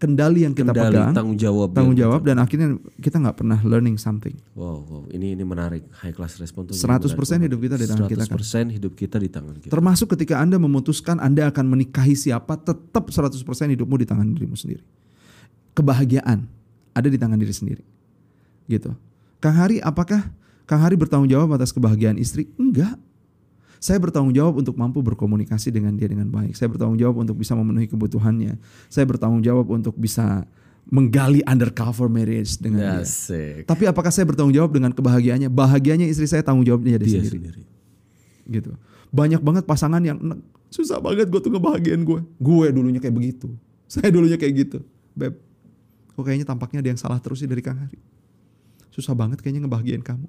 S1: kendali yang kita
S2: Kendali,
S1: pegang,
S2: tanggung jawab.
S1: tanggung jawab dan akhirnya kita nggak pernah learning something.
S2: Wow, wow. Ini ini menarik. High class respon tuh.
S1: 100% hidup kita di tangan kita kan.
S2: 100% hidup kita di tangan kita.
S1: Termasuk ketika Anda memutuskan Anda akan menikahi siapa, tetap 100% hidupmu di tangan dirimu sendiri. Kebahagiaan ada di tangan diri sendiri. Gitu. Kang Hari, apakah Kang Hari bertanggung jawab atas kebahagiaan istri? Enggak. Saya bertanggung jawab untuk mampu berkomunikasi dengan dia dengan baik. Saya bertanggung jawab untuk bisa memenuhi kebutuhannya. Saya bertanggung jawab untuk bisa menggali undercover marriage dengan dia.
S2: Asik.
S1: Tapi apakah saya bertanggung jawab dengan kebahagiaannya? Bahagianya istri saya tanggung jawabnya dia,
S2: Dia
S1: sendiri
S2: sendiri.
S1: gitu. Banyak banget pasangan yang "Nek, susah banget gue tuh ngebahagiain gue. Gue dulunya kayak begitu. Saya dulunya kayak gitu. Beb, kok kayaknya tampaknya ada yang salah terus sih dari Kang Hari. Susah banget kayaknya ngebahagiain kamu.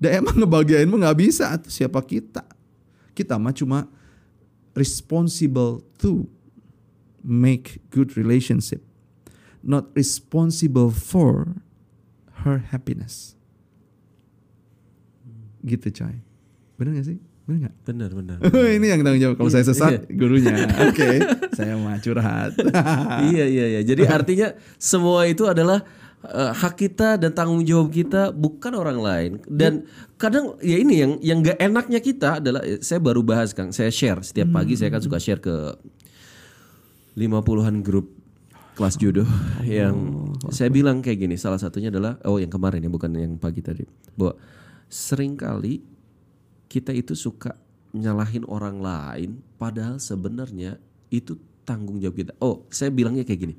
S1: Dan emang ngebahagiainmu nggak bisa tuh siapa kita. Kita mah cuma responsible to make good relationship. Not responsible for her happiness. Gitu coy. Bener gak sih? Bener gak?
S2: Benar, benar.
S1: ini yang tanggung jawab. Kalau saya
S2: Iya.
S1: sesat, gurunya. Oke, saya mah curhat.
S2: iya iya iya. Jadi artinya semua itu adalah eh, hak kita dan tanggung jawab kita bukan orang lain. Dan kadang ya ini yang yang gak enaknya kita adalah eh, saya baru bahas Kang, saya share setiap pagi saya kan suka share ke 50-an grup kelas jodoh yang saya bilang kayak gini salah satunya adalah oh yang kemarin ya bukan yang pagi tadi bahwa sering kali kita itu suka nyalahin orang lain padahal sebenarnya itu tanggung jawab kita. Oh, saya bilangnya kayak gini.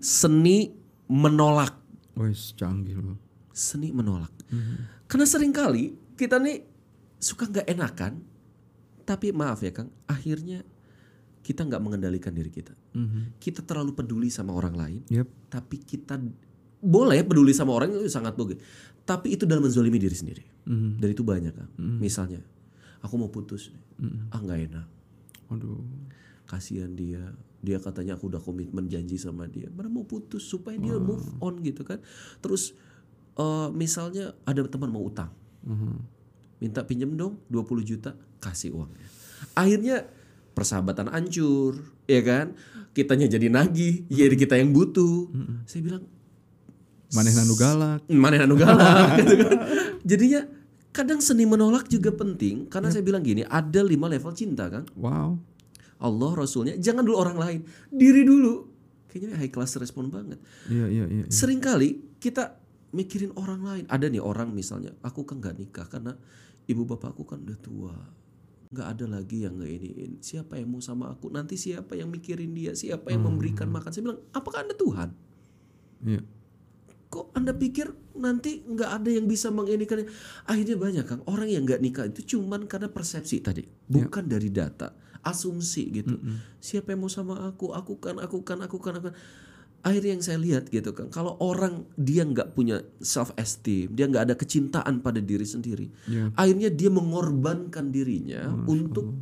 S2: Seni menolak,
S1: Wes canggih loh.
S2: seni menolak. Karena sering kali kita nih suka nggak enakan, tapi maaf ya Kang, akhirnya kita nggak mengendalikan diri kita. Kita terlalu peduli sama orang lain,
S1: Yep.
S2: tapi kita boleh peduli sama orang itu sangat boleh. Tapi itu dalam menzolimi diri sendiri. Dan itu banyak kan. Misalnya, aku mau putus, nih. ah nggak enak.
S1: Aduh.
S2: Kasihan dia, dia katanya aku udah komitmen janji sama dia, mana mau putus supaya dia move on gitu kan. Terus eh, misalnya ada teman mau utang, minta pinjam dong 20 juta, kasih uangnya. Akhirnya persahabatan hancur, ya kan? Kitanya jadi nagih, jadi kita yang butuh. Saya bilang
S1: Maneh nanu galak.
S2: mana yang anu galak gitu kan. Jadinya kadang seni menolak juga penting karena saya bilang gini, ada lima level cinta kan.
S1: Wow.
S2: Allah Rasulnya, jangan dulu orang lain, diri dulu. Kayaknya high class respon banget.
S1: Iya iya iya.
S2: Seringkali kita mikirin orang lain. Ada nih orang misalnya, aku kan nggak nikah karena ibu bapakku kan udah tua. nggak ada lagi yang nggak iniin. Siapa yang mau sama aku? Nanti siapa yang mikirin dia? Siapa yang memberikan makan? Saya bilang, apakah anda Tuhan?
S1: Iya.
S2: Kok anda pikir nanti nggak ada yang bisa menginikan? Akhirnya banyak kan orang yang nggak nikah itu cuman karena persepsi tadi, bukan dari data, asumsi gitu. Siapa yang mau sama aku? Aku kan, aku kan, aku kan, aku kan. Akhirnya yang saya lihat gitu kan, kalau orang dia nggak punya self esteem, dia nggak ada kecintaan pada diri sendiri,
S1: Iya.
S2: akhirnya dia mengorbankan dirinya untuk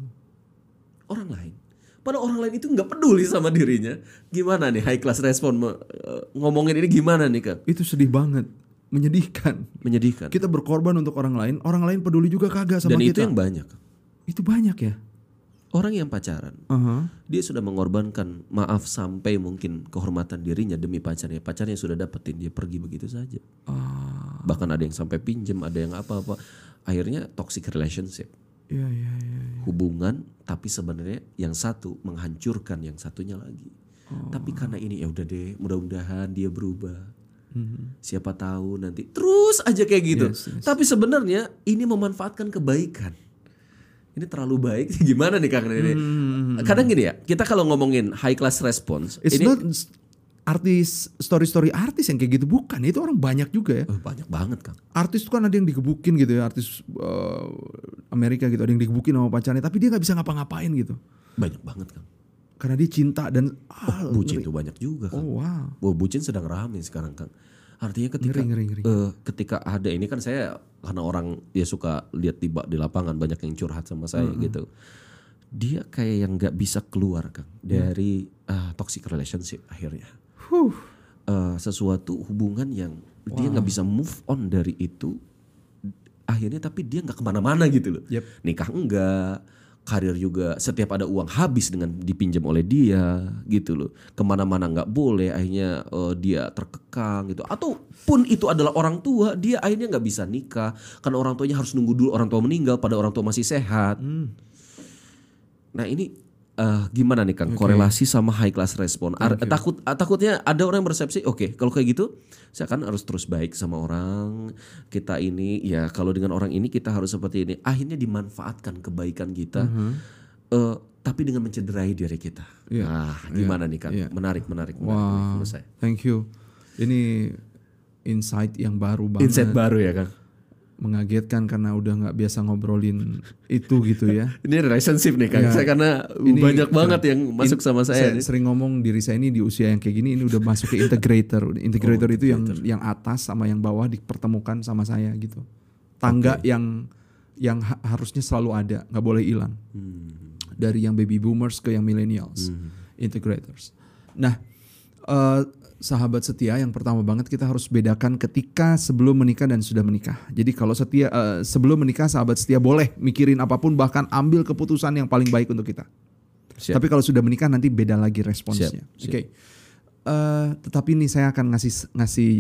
S2: orang lain. Padahal orang lain itu nggak peduli sama dirinya. Gimana nih high class respon eh, ngomongin ini gimana nih kang?
S1: Itu sedih banget, menyedihkan.
S2: Menyedihkan.
S1: Kita berkorban untuk orang lain, orang lain peduli juga kagak sama
S2: Dan itu
S1: kita.
S2: yang banyak.
S1: Itu banyak ya.
S2: Orang yang pacaran,
S1: Aha.
S2: dia sudah mengorbankan maaf sampai mungkin kehormatan dirinya demi pacarnya. Pacarnya sudah dapetin dia pergi begitu saja.
S1: Ah,
S2: Bahkan ada yang sampai pinjem, ada yang apa-apa. Akhirnya toxic relationship.
S1: iya iya iya.
S2: hubungan tapi sebenarnya yang satu menghancurkan yang satunya lagi. Tapi karena ini ya udah deh, mudah-mudahan dia berubah. Siapa tahu nanti terus aja kayak gitu.
S1: Yes, yes.
S2: Tapi sebenarnya ini memanfaatkan kebaikan. Ini terlalu baik gimana nih Kang ini? Kadang gini ya, kita kalau ngomongin high class response,
S1: It's
S2: ini
S1: not artis story-story artis yang kayak gitu bukan. Itu orang banyak juga ya.
S2: Oh, banyak banget Kang.
S1: Artis itu kan ada yang digebukin gitu ya, artis uh, Amerika gitu, ada yang digebukin sama pacarnya, tapi dia nggak bisa ngapa-ngapain gitu.
S2: Banyak banget Kang.
S1: Karena dia cinta dan ah,
S2: Bucin
S1: ngeri.
S2: tuh banyak juga Kang.
S1: Oh wow.
S2: Wah, bucin sedang rame sekarang Kang. Artinya ketika
S1: Ngeri, ngeri, ngeri.
S2: eh, ketika ada ini kan saya karena orang ya suka lihat tiba di lapangan banyak yang curhat sama saya gitu. Dia kayak yang nggak bisa keluar Kang dari ah, toxic relationship akhirnya.
S1: Huh.
S2: Eh, sesuatu hubungan yang dia nggak bisa move on dari itu akhirnya tapi dia nggak ke mana-mana gitu loh
S1: Yep.
S2: nikah enggak karir juga. Setiap ada uang habis dengan dipinjam oleh dia gitu loh. Ke mana-mana nggak boleh akhirnya eh, dia terkekang gitu. Ataupun itu adalah orang tua dia akhirnya nggak bisa nikah. Karena orang tuanya harus nunggu dulu orang tua meninggal pada orang tua masih sehat. Nah ini eh, gimana nih kang? Korelasi sama high class respon. Ar- takut ah, takutnya ada orang yang bersepsi oke kalau kayak gitu saya kan harus terus baik sama orang. Kita ini ya kalau dengan orang ini kita harus seperti ini. Akhirnya dimanfaatkan kebaikan kita eh, tapi dengan mencederai diri kita.
S1: Iya.
S2: nah gimana nih kang?
S1: Iya.
S2: menarik menarik menarik
S1: Wah.
S2: menurut saya.
S1: Thank you. Ini insight yang baru banget.
S2: insight baru ya kang
S1: Mengagetkan karena udah nggak biasa ngobrolin itu gitu ya.
S2: ini relationship nih kang
S1: Ya.
S2: saya karena
S1: Ini-
S2: banyak banget yang masuk
S1: In-
S2: sama saya, nih.
S1: sering ngomong diri saya ini di usia yang kayak gini ini udah masuk ke integrator. Integrator itu yang yang atas sama yang bawah dipertemukan sama saya gitu. Tangga yang yang ha- harusnya selalu ada, nggak boleh hilang. Dari yang baby boomers ke yang millennials, integrators. Nah, eh, sahabat setia yang pertama banget kita harus bedakan ketika sebelum menikah dan sudah menikah. Jadi kalau setia eh, sebelum menikah sahabat setia boleh mikirin apa pun bahkan ambil keputusan yang paling baik untuk kita.
S2: Siap.
S1: Tapi kalau sudah menikah nanti beda lagi responsnya. Oke.
S2: siap.
S1: Eh, tetapi ini saya akan ngasih ngasih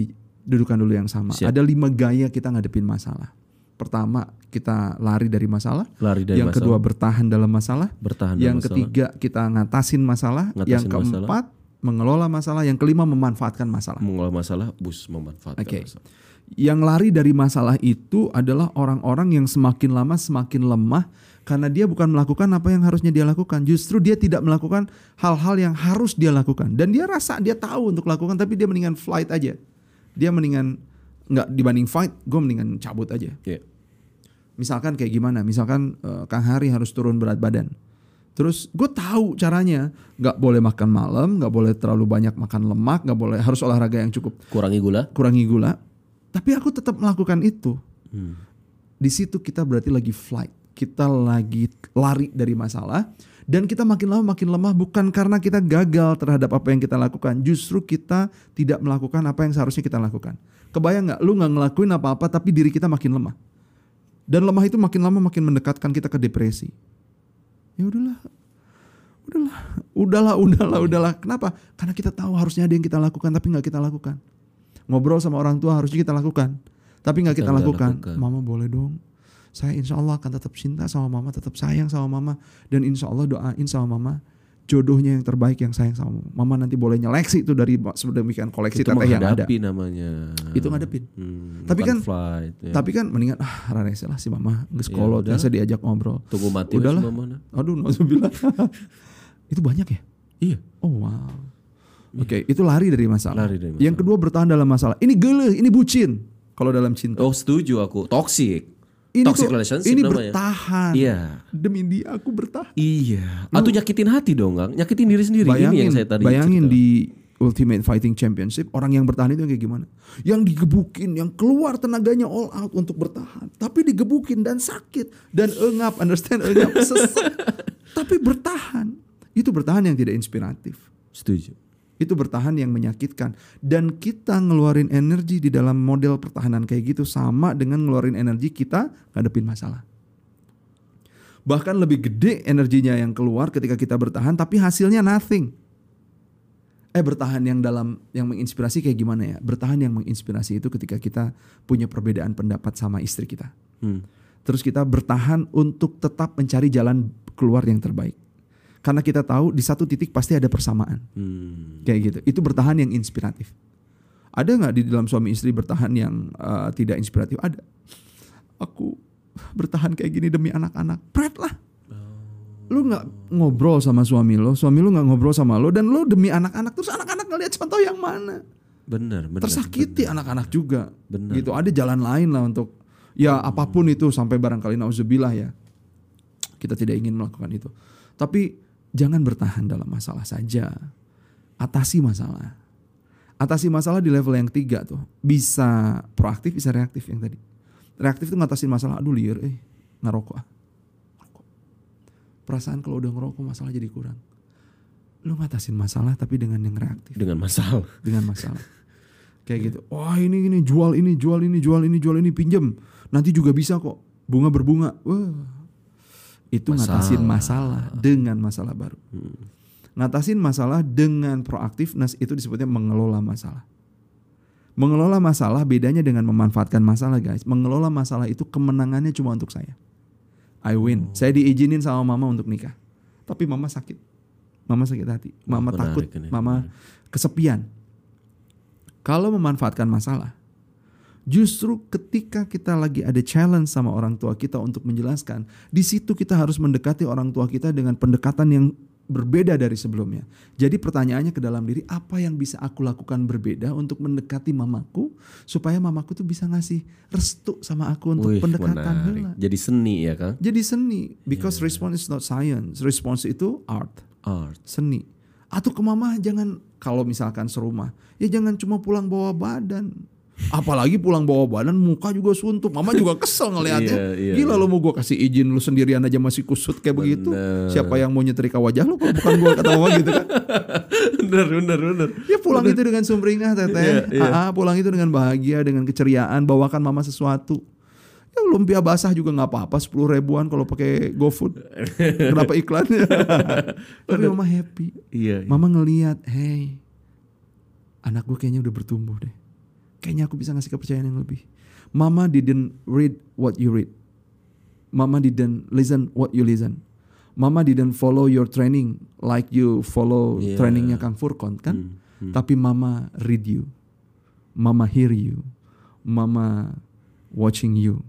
S1: dudukan dulu yang sama.
S2: Siap.
S1: Ada lima gaya kita ngadepin masalah. Pertama kita lari dari masalah.
S2: lari dari
S1: yang
S2: masalah,
S1: kedua bertahan dalam masalah.
S2: bertahan dalam
S1: yang
S2: masalah.
S1: ketiga kita ngatasin masalah.
S2: Ngatasin
S1: yang keempat mengelola masalah. Yang kelima memanfaatkan masalah.
S2: mengolah masalah bus memanfaatkan
S1: Oke.
S2: masalah.
S1: Yang lari dari masalah itu adalah orang-orang yang semakin lama semakin lemah karena dia bukan melakukan apa yang harusnya dia lakukan. Justru dia tidak melakukan hal-hal yang harus dia lakukan dan dia rasa dia tahu untuk lakukan tapi dia mendingan flight aja. Dia mendingan nggak dibanding fight, gue mendingan cabut aja.
S2: Iya.
S1: Misalkan kayak gimana? Misalkan eh, Kang Hari harus turun berat badan. Terus gue tahu caranya, nggak boleh makan malam, nggak boleh terlalu banyak makan lemak, nggak boleh harus olahraga yang cukup.
S2: Kurangi gula?
S1: Kurangi gula, tapi aku tetap melakukan itu.
S2: Hmm.
S1: Di situ kita berarti lagi flight, kita lagi lari dari masalah, dan kita makin lama makin lemah bukan karena kita gagal terhadap apa yang kita lakukan, justru kita tidak melakukan apa yang seharusnya kita lakukan. Kebayang nggak, lu nggak ngelakuin apa-apa tapi diri kita makin lemah, dan lemah itu makin lama makin mendekatkan kita ke depresi. Ya udahlah. Udahlah, udahlah, udahlah, udahlah. Kenapa? Karena kita tahu harusnya ada yang kita lakukan tapi nggak kita lakukan. Ngobrol sama orang tua harusnya kita lakukan, tapi nggak kita
S2: nggak
S1: lakukan.
S2: lakukan.
S1: Mama boleh dong. Saya insya Allah akan tetap cinta sama mama, tetap sayang sama mama, dan insya Allah doain sama mama jodohnya yang terbaik yang sayang sama mama. Mama nanti boleh nyeleksi itu dari sedemikian koleksi
S2: Itu
S1: teteh yang ada.
S2: menghadapi namanya.
S1: Itu ngadepin.
S2: Hmm,
S1: Tapi kan-
S2: flight, ya.
S1: Tapi kan mendingan ah rarese lah si mama geus
S2: Ya
S1: kolot
S2: udah.
S1: biasa diajak ngobrol.
S2: tunggu mati
S1: Udahlah.
S2: wes mamana.
S1: Aduh, nauzubillah. itu banyak ya?
S2: Iya.
S1: Oh wow. Oke, itu lari dari masalah.
S2: Lari dari masalah.
S1: Yang kedua bertahan dalam masalah. Ini gele, ini bucin. Kalau dalam cinta.
S2: Oh setuju aku. Toxic.
S1: Ini
S2: toxic
S1: tuh-
S2: relationship
S1: ini
S2: namanya.
S1: bertahan.
S2: Iya.
S1: Demi dia aku bertahan.
S2: Iya. Atau nyakitin hati dong, Kang. Nyakitin diri sendiri.
S1: Bayangin,
S2: Ini yang saya tadi
S1: bayangin
S2: cerita.
S1: di Ultimate Fighting Championship orang yang bertahan itu yang kayak gimana? Yang digebukin, yang keluar tenaganya all out untuk bertahan, tapi digebukin dan sakit dan engap, understand engap, sesek, tapi bertahan. Itu bertahan yang tidak inspiratif.
S2: Setuju.
S1: Itu bertahan yang menyakitkan dan kita ngeluarin energi di dalam model pertahanan kayak gitu sama dengan ngeluarin energi kita ngadepin masalah. Bahkan lebih gede energinya yang keluar ketika kita bertahan tapi hasilnya nothing. Eh bertahan yang dalam yang menginspirasi kayak gimana ya? Bertahan yang menginspirasi itu ketika kita punya perbedaan pendapat sama istri kita.
S2: Hmm.
S1: Terus kita bertahan untuk tetap mencari jalan keluar yang terbaik. Karena kita tahu di satu titik pasti ada persamaan.
S2: Hmm.
S1: Kayak gitu. Itu bertahan yang inspiratif. Ada nggak di dalam suami istri bertahan yang uh, tidak inspiratif? Ada. Aku bertahan kayak gini demi anak-anak. Pret lah. Lu nggak ngobrol sama suami lo, suami lu nggak ngobrol sama lo, dan lo demi anak-anak terus anak-anak ngeliat contoh yang mana?
S2: Benar, benar.
S1: Tersakiti anak-anak juga.
S2: Benar.
S1: Gitu. Ada jalan lain lah untuk ya apa pun itu sampai barangkali nauzubillah ya. Kita tidak ingin melakukan itu. Tapi jangan bertahan dalam masalah saja. Atasi masalah. Atasi masalah di level yang ketiga tuh. Bisa proaktif, bisa reaktif yang tadi. Reaktif tuh ngatasin masalah, aduh liar eh ngerokok ah. Ngerokok. Perasaan kalau udah ngerokok masalah jadi kurang. Lu ngatasin masalah tapi dengan yang reaktif
S2: Dengan masalah.
S1: dengan masalah. Kayak gitu. Wah ini ini jual ini jual ini jual ini jual ini pinjem. Nanti juga bisa kok. Bunga berbunga. Wah. Itu ngatasin masalah dengan masalah baru. Ngatasin masalah dengan proaktifness itu disebutnya mengelola masalah. Mengelola masalah bedanya dengan memanfaatkan masalah guys. Mengelola masalah itu kemenangannya cuma untuk saya. I win. Saya diizinin sama mama untuk nikah. Tapi mama sakit. Mama sakit hati. Mama
S2: menarik
S1: takut.
S2: ini,
S1: Mama kesepian. Kalau memanfaatkan masalah, justru ketika kita lagi ada challenge sama orang tua kita untuk menjelaskan, di situ kita harus mendekati orang tua kita dengan pendekatan yang berbeda dari sebelumnya. Jadi pertanyaannya ke dalam diri, apa yang bisa aku lakukan berbeda untuk mendekati mamaku supaya mamaku tuh bisa ngasih restu sama aku untuk
S2: Wih,
S1: pendekatan
S2: menarik. Jadi seni ya, Kang?
S1: Jadi seni, because response is not science. Response itu art
S2: Art.
S1: seni. Atau ke mama jangan kalau misalkan serumah, ya jangan cuma pulang bawa badan. Apalagi pulang bawa badan muka juga suntuk. Mama juga kesel ngeliatnya.
S2: Iya, iya,
S1: Gila lo mau gua kasih izin lu sendirian aja masih kusut kayak begitu. Siapa yang mau nyetrika wajah lu kalau bukan gua kata mama gitu kan.
S2: bener, bener, bener.
S1: Ya pulang itu dengan sumringah teteh. Ah, ah, pulang itu dengan bahagia, dengan keceriaan, bawakan mama sesuatu. Ya lumpia basah juga nggak apa-apa, sepuluh ribuan kalau pakai GoFood. Kenapa iklannya? Tapi mama happy.
S2: Iya. iya.
S1: Mama ngeliat, hey, anak gue kayaknya udah bertumbuh deh. Kayaknya aku bisa ngasih kepercayaan yang lebih. Mama didn't read what you read. Mama didn't listen what you listen. Mama didn't follow your training like you follow
S2: Iya.
S1: trainingnya Kang Furkon kan? Tapi Mama read you. Mama hear you. Mama watching you.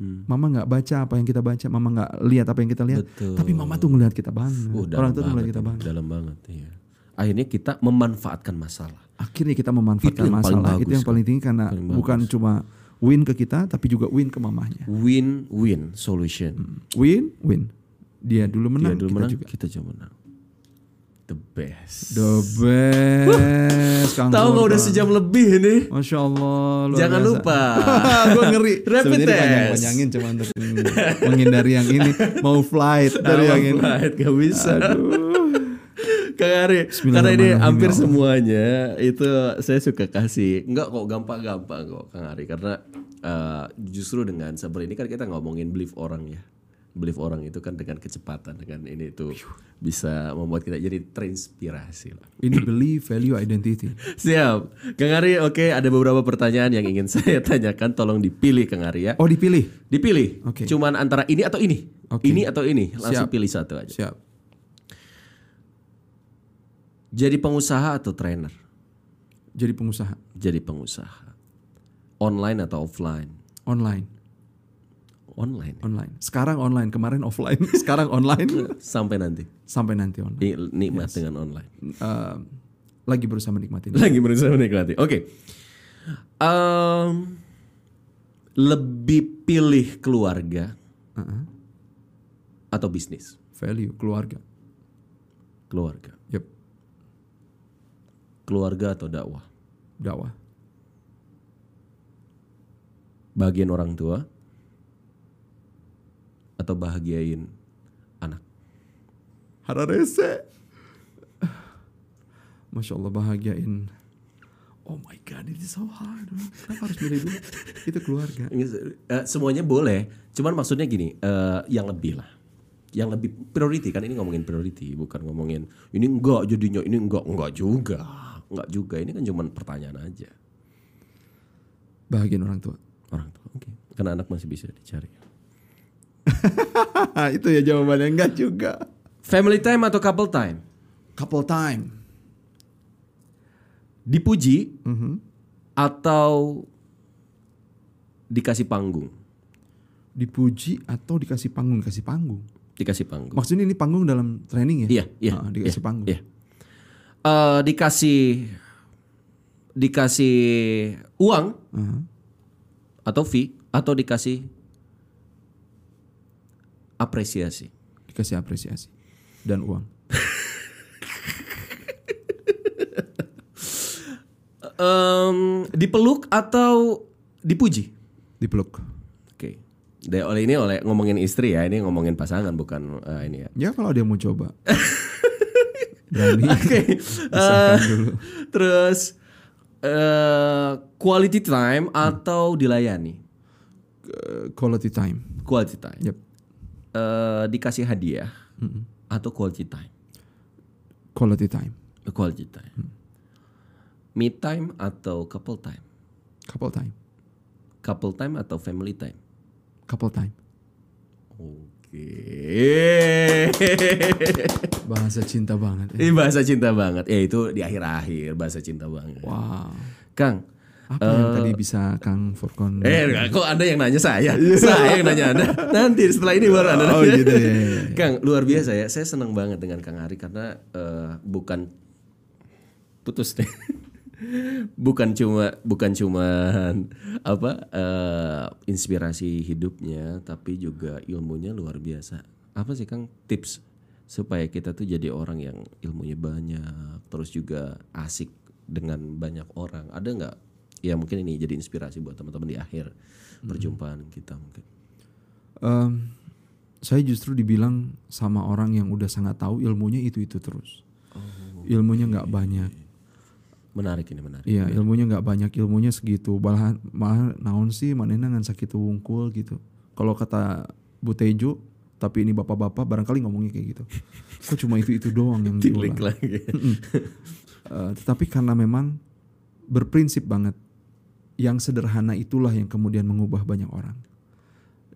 S2: Hmm.
S1: Mama nggak baca apa yang kita baca, Mama nggak lihat apa yang kita lihat,
S2: Betul.
S1: tapi Mama tuh ngelihat kita banget.
S2: Oh,
S1: Orang tuh ngelihat
S2: banget
S1: kita banget.
S2: Dalam banget, iya. Akhirnya kita memanfaatkan masalah.
S1: Akhirnya kita memanfaatkan
S2: Itu
S1: masalah itu
S2: bagus,
S1: yang paling tinggi karena
S2: Paling
S1: bukan cuma win ke kita tapi juga win ke mamahnya
S2: Win-win solution.
S1: win win dia dulu
S2: Dia
S1: menang
S2: dulu
S1: kita
S2: menang,
S1: juga
S2: kita juga menang. The best.
S1: the best Kang
S2: Tahu nggak udah sejam lebih ini?
S1: Masya Allah luar
S2: Jangan
S1: biasa.
S2: lupa.
S1: gue ngeri
S2: Rapid test.
S1: panjang-panjangin cuma untuk menghindari yang ini mau flight dari yang ini
S2: Flight, Gak bisa. Kang Ari, karena ini hampir
S1: ya
S2: semuanya itu saya suka kasih. Enggak kok gampang-gampang kok Kang Ari karena eh, justru dengan seperti ini kan kita ngomongin belief orang ya. belief orang itu kan dengan kecepatan dengan ini itu bisa membuat kita jadi terinspirasi lah.
S1: Ini belief, value, identity.
S2: Siap. Kang Ari, oke ada beberapa pertanyaan yang ingin saya tanyakan. Tolong dipilih Kang Ari ya.
S1: Oh dipilih.
S2: Dipilih.
S1: Oke.
S2: Cuman antara ini atau ini.
S1: Oke.
S2: Ini atau ini. Langsung
S1: Siap.
S2: pilih satu aja.
S1: Siap.
S2: Jadi pengusaha atau trainer?
S1: Jadi pengusaha
S2: Jadi pengusaha. Online atau offline?
S1: online,
S2: Online.
S1: online. Sekarang online, kemarin offline. Sekarang online.
S2: Sampai nanti.
S1: Sampai nanti online.
S2: Ni- Nikmat dengan online.
S1: Eh, lagi berusaha menikmati.
S2: Lagi berusaha menikmati. Oke. Em, lebih pilih keluarga
S1: Uh-uh.
S2: atau bisnis?
S1: Value, keluarga.
S2: Keluarga. Keluarga atau dakwah?
S1: dakwah.
S2: Bagian orang tua atau bahagiain anak?
S1: Hararese. Masya Allah bahagiain. Oh my God, it is so hard. Kenapa harus milih dulu? Itu keluarga.
S2: Eh, semuanya boleh, cuman maksudnya gini, eh, yang lebih lah, yang lebih priority kan ini ngomongin priority, bukan ngomongin ini enggak jadinya ini enggak enggak juga, enggak juga ini kan cuman pertanyaan aja
S1: Bahagian orang tua.
S2: orang tua, oke, karena anak masih bisa dicari.
S1: itu ya jawabannya enggak juga.
S2: Family time atau couple time?
S1: Couple time.
S2: Dipuji
S1: Mhm.
S2: atau dikasih panggung?
S1: Dipuji atau dikasih panggung, dikasih panggung.
S2: Dikasih panggung.
S1: Maksudnya ini panggung dalam training ya?
S2: Iya, iya.
S1: Ah, dikasih
S2: iya,
S1: panggung.
S2: Iya. Eh, dikasih dikasih uang
S1: Aha.
S2: atau fee atau dikasih apresiasi.
S1: Dikasih apresiasi dan uang.
S2: Em, dipeluk atau dipuji?
S1: Dipeluk.
S2: Oke. De- oleh ini oleh ngomongin istri ya, ini ngomongin pasangan bukan eh, ini ya.
S1: Ya kalau dia mau coba. Berani.
S2: Oke.
S1: Pisahkan
S2: Eh,
S1: dulu.
S2: terus eh quality time atau dilayani?
S1: Eh, quality time.
S2: Quality time.
S1: Yep.
S2: Eh, dikasih hadiah atau quality time?
S1: Quality time.
S2: Quality time. Me time atau couple time?
S1: Couple time.
S2: Couple time atau family time?
S1: Couple time.
S2: Oke.
S1: Bahasa cinta banget. Ya.
S2: Ini bahasa cinta banget. Ya itu di akhir-akhir bahasa cinta banget.
S1: Wow.
S2: Kang.
S1: Apa yang tadi bisa Kang Furkon?
S2: Eh, kok Anda yang nanya saya? saya yang nanya Anda. Nanti setelah ini baru Anda
S1: Oh
S2: nanya.
S1: gitu ya. ya.
S2: Kang, luar biasa ya. Saya senang banget dengan Kang Ari karena eh, bukan putus deh. Bukan cuma bukan cuman apa eh, inspirasi hidupnya, tapi juga ilmunya luar biasa. Apa sih Kang tips supaya kita tuh jadi orang yang ilmunya banyak, terus juga asik dengan banyak orang? Ada nggak? Ya mungkin ini jadi inspirasi buat teman-teman di akhir perjumpaan kita mungkin.
S1: Em, saya justru dibilang sama orang yang udah sangat tahu ilmunya itu itu terus. Ilmunya nggak banyak.
S2: Menarik ini menarik.
S1: Iya, ilmunya nggak banyak, ilmunya segitu. Malah malah naon sih manena ngan sakit wungkul gitu. Kalau kata Bu Tejo, tapi ini bapak-bapak barangkali ngomongnya kayak gitu. Kok cuma itu itu doang yang diulang.
S2: Lagi.
S1: Eh, tetapi karena memang berprinsip banget, yang sederhana itulah yang kemudian mengubah banyak orang.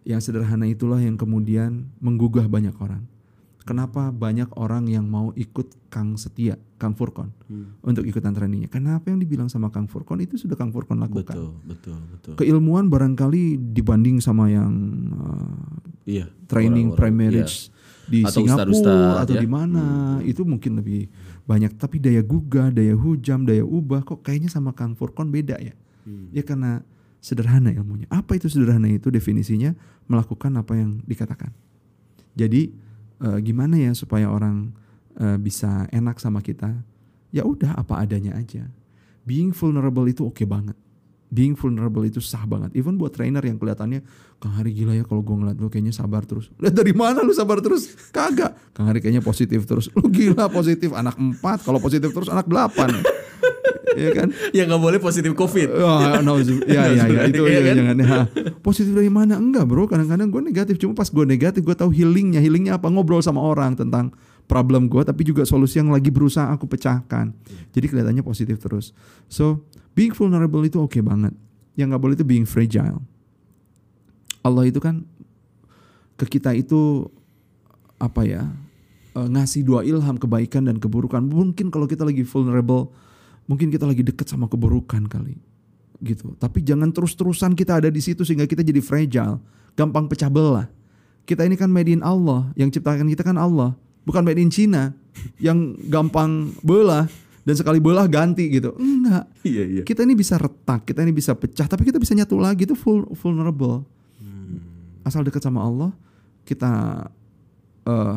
S1: Yang sederhana itulah yang kemudian menggugah banyak orang. Kenapa banyak orang yang mau ikut Kang Setia, Kang Furkon untuk ikutan trainingnya? Karena apa yang dibilang sama Kang Furkon itu sudah Kang Furkon lakukan.
S2: betul, betul, betul.
S1: Keilmuan barangkali dibanding sama yang uh,
S2: Iya.
S1: training
S2: orang-orang,
S1: pre-marriage di
S2: Atau
S1: Singapura
S2: ustad-ustad,
S1: atau
S2: ya.
S1: di mana itu mungkin lebih banyak tapi daya gugah, daya hujam, daya ubah kok kayaknya sama Kang Furkon beda ya.
S2: Hmm.
S1: Ya karena sederhana ilmunya. Apa itu sederhana itu definisinya melakukan apa yang dikatakan. Jadi eh, gimana ya supaya orang eh, bisa enak sama kita? Ya udah apa adanya aja. Being vulnerable itu oke banget. Being vulnerable itu sah banget. Even buat trainer yang kelihatannya Kang Hari gila ya kalau gue ngeliat lu kayaknya sabar terus. Lihat dari mana lu sabar terus? Kagak. Kang Hari kayaknya positif terus. Lu gila positif anak empat. Kalau positif terus anak delapan. ya kan?
S2: yang nggak boleh positif covid
S1: Wah, no, ya, ya, ya, itu
S2: Iya
S1: ya,
S2: kan?
S1: jangan ya. Positif dari mana? Enggak bro, kadang-kadang gue negatif. Cuma pas gue negatif, gue tahu healingnya. Healingnya apa? Ngobrol sama orang tentang problem gue, tapi juga solusi yang lagi berusaha aku pecahkan. Jadi kelihatannya positif terus. So, being vulnerable itu oke banget. Yang nggak boleh itu being fragile. Allah itu kan ke kita itu apa ya eh, ngasih dua ilham kebaikan dan keburukan. Mungkin kalau kita lagi vulnerable, mungkin kita lagi deket sama keburukan kali, gitu. Tapi jangan terus-terusan kita ada di situ sehingga kita jadi fragile, gampang pecah belah. Kita ini kan made in Allah, yang ciptakan kita kan Allah, bukan made in China, yang gampang belah dan sekali belah ganti gitu. Enggak.
S2: iya iya
S1: Kita ini bisa retak, kita ini bisa pecah, tapi kita bisa nyatu lagi itu full vulnerable. Asal dekat sama Allah, kita uh,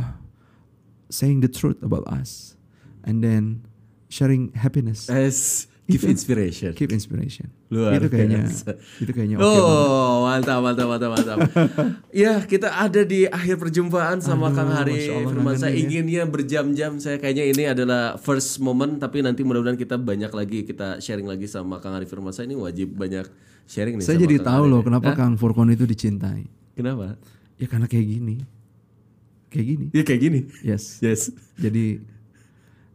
S1: saying the truth about us, and then sharing happiness,
S2: As give
S1: Itu.
S2: inspiration
S1: keep inspiration.
S2: Luar
S1: itu kayaknya,
S2: biasa.
S1: itu kayaknya oke banget.
S2: Oh, mantap, mantap, mantap, mantap. ya, kita ada di akhir perjumpaan sama
S1: Aduh,
S2: Kang Hari Firman. Saya
S1: ya.
S2: inginnya berjam-jam. Saya kayaknya ini adalah first moment, tapi nanti mudah-mudahan kita banyak lagi kita sharing lagi sama Kang Hari Firman. Saya ini wajib banyak sharing nih.
S1: Saya
S2: sama
S1: jadi
S2: Kang
S1: tahu
S2: Hari
S1: loh kenapa
S2: Hah?
S1: Kang Furkon itu dicintai.
S2: Kenapa?
S1: Ya karena kayak gini, kayak gini.
S2: Ya kayak gini.
S1: Yes.
S2: Yes.
S1: Jadi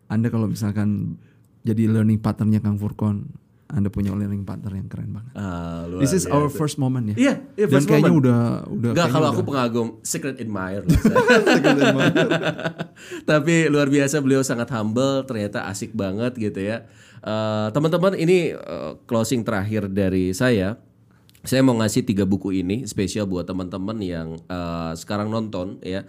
S1: Anda kalau misalkan jadi learning partnernya Kang Furkon, Anda punya learning partner yang keren banget.
S2: Ah, luar
S1: This is our
S2: biasa.
S1: first moment ya.
S2: Iya, iya,
S1: Dan
S2: first
S1: kayaknya
S2: moment.
S1: udah udah kayaknya
S2: kalau aku
S1: udah-
S2: pengagum secret admirer. Tapi luar biasa beliau sangat humble, ternyata asik banget gitu ya. Eh, Teman-teman ini eh, closing terakhir dari saya. Saya mau ngasih tiga buku ini spesial buat teman-teman yang eh, sekarang nonton ya.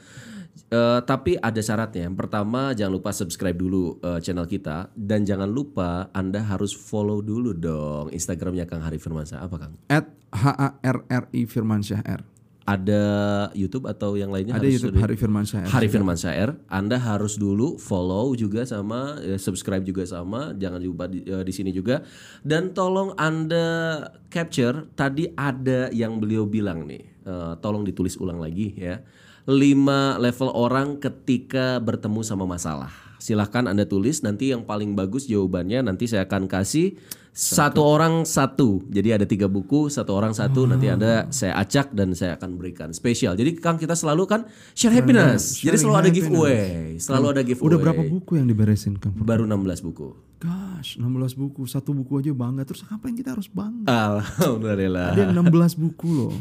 S2: Eh, tapi ada syaratnya. Yang pertama jangan lupa subscribe dulu eh, channel kita dan jangan lupa Anda harus follow dulu dong Instagramnya Kang Hari Firmansyah. Apa Kang?
S1: at H A R R I Firmansyah R.
S2: Ada YouTube atau yang lainnya?
S1: Ada
S2: harus
S1: YouTube Hari Firmansyah R.
S2: Hari Firman Syair, Anda harus dulu follow juga sama, eh, subscribe juga sama, jangan lupa di, eh, di sini juga. Dan tolong Anda capture tadi ada yang beliau bilang nih, eh, tolong ditulis ulang lagi ya. 5 level orang ketika bertemu sama masalah. Silahkan Anda tulis nanti yang paling bagus jawabannya nanti saya akan kasih satu, orang satu. Jadi ada tiga buku, satu orang satu. Nanti Anda saya acak dan saya akan berikan spesial. Jadi Kang kita selalu kan share happiness. Jadi selalu ada giveaway. Selalu ada giveaway.
S1: Udah berapa buku yang diberesin Kang?
S2: Baru 16 buku.
S1: Gosh, 16 buku. Satu buku aja bangga. Terus apa yang kita harus bangga?
S2: Alhamdulillah.
S1: Ada yang 16 buku loh.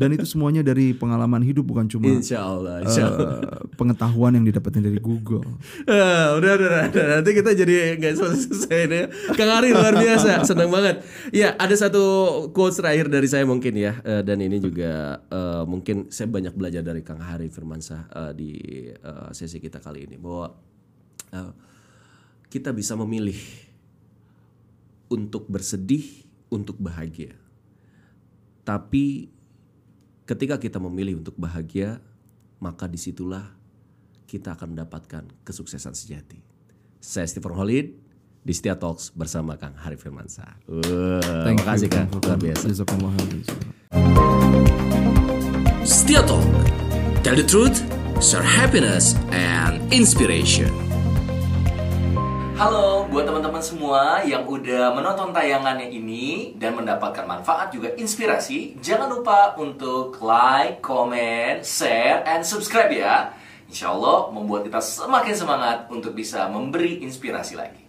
S1: Dan itu semuanya dari pengalaman hidup bukan cuma
S2: Insya Allah, insya Allah.
S1: eh, pengetahuan yang didapatkan dari Google.
S2: Ah, udah, udah, udah, udah. Nanti kita jadi nggak selesai ini. ya. Kang Ari luar biasa, senang banget. Ya, ada satu quotes terakhir dari saya mungkin ya, Eh, dan ini juga eh, mungkin saya banyak belajar dari Kang Hari Firmansyah eh, di eh, sesi kita kali ini bahwa eh, kita bisa memilih untuk bersedih, untuk bahagia. Tapi ketika kita memilih untuk bahagia, maka di situlah kita akan mendapatkan kesuksesan sejati. Saya Stephen Holid di Setia Talks bersama Kang Hari Firmansyah. Wah,
S1: Thank
S2: makasih
S1: you,
S2: Kang,
S1: Kang
S2: luar biasa.
S3: Setia Talk. Tell the truth, share happiness and inspiration. Halo buat teman-teman semua yang udah menonton tayangannya ini dan mendapatkan manfaat juga inspirasi, jangan lupa untuk like, comment, share, and subscribe ya. Insya Allah membuat kita semakin semangat untuk bisa memberi inspirasi lagi.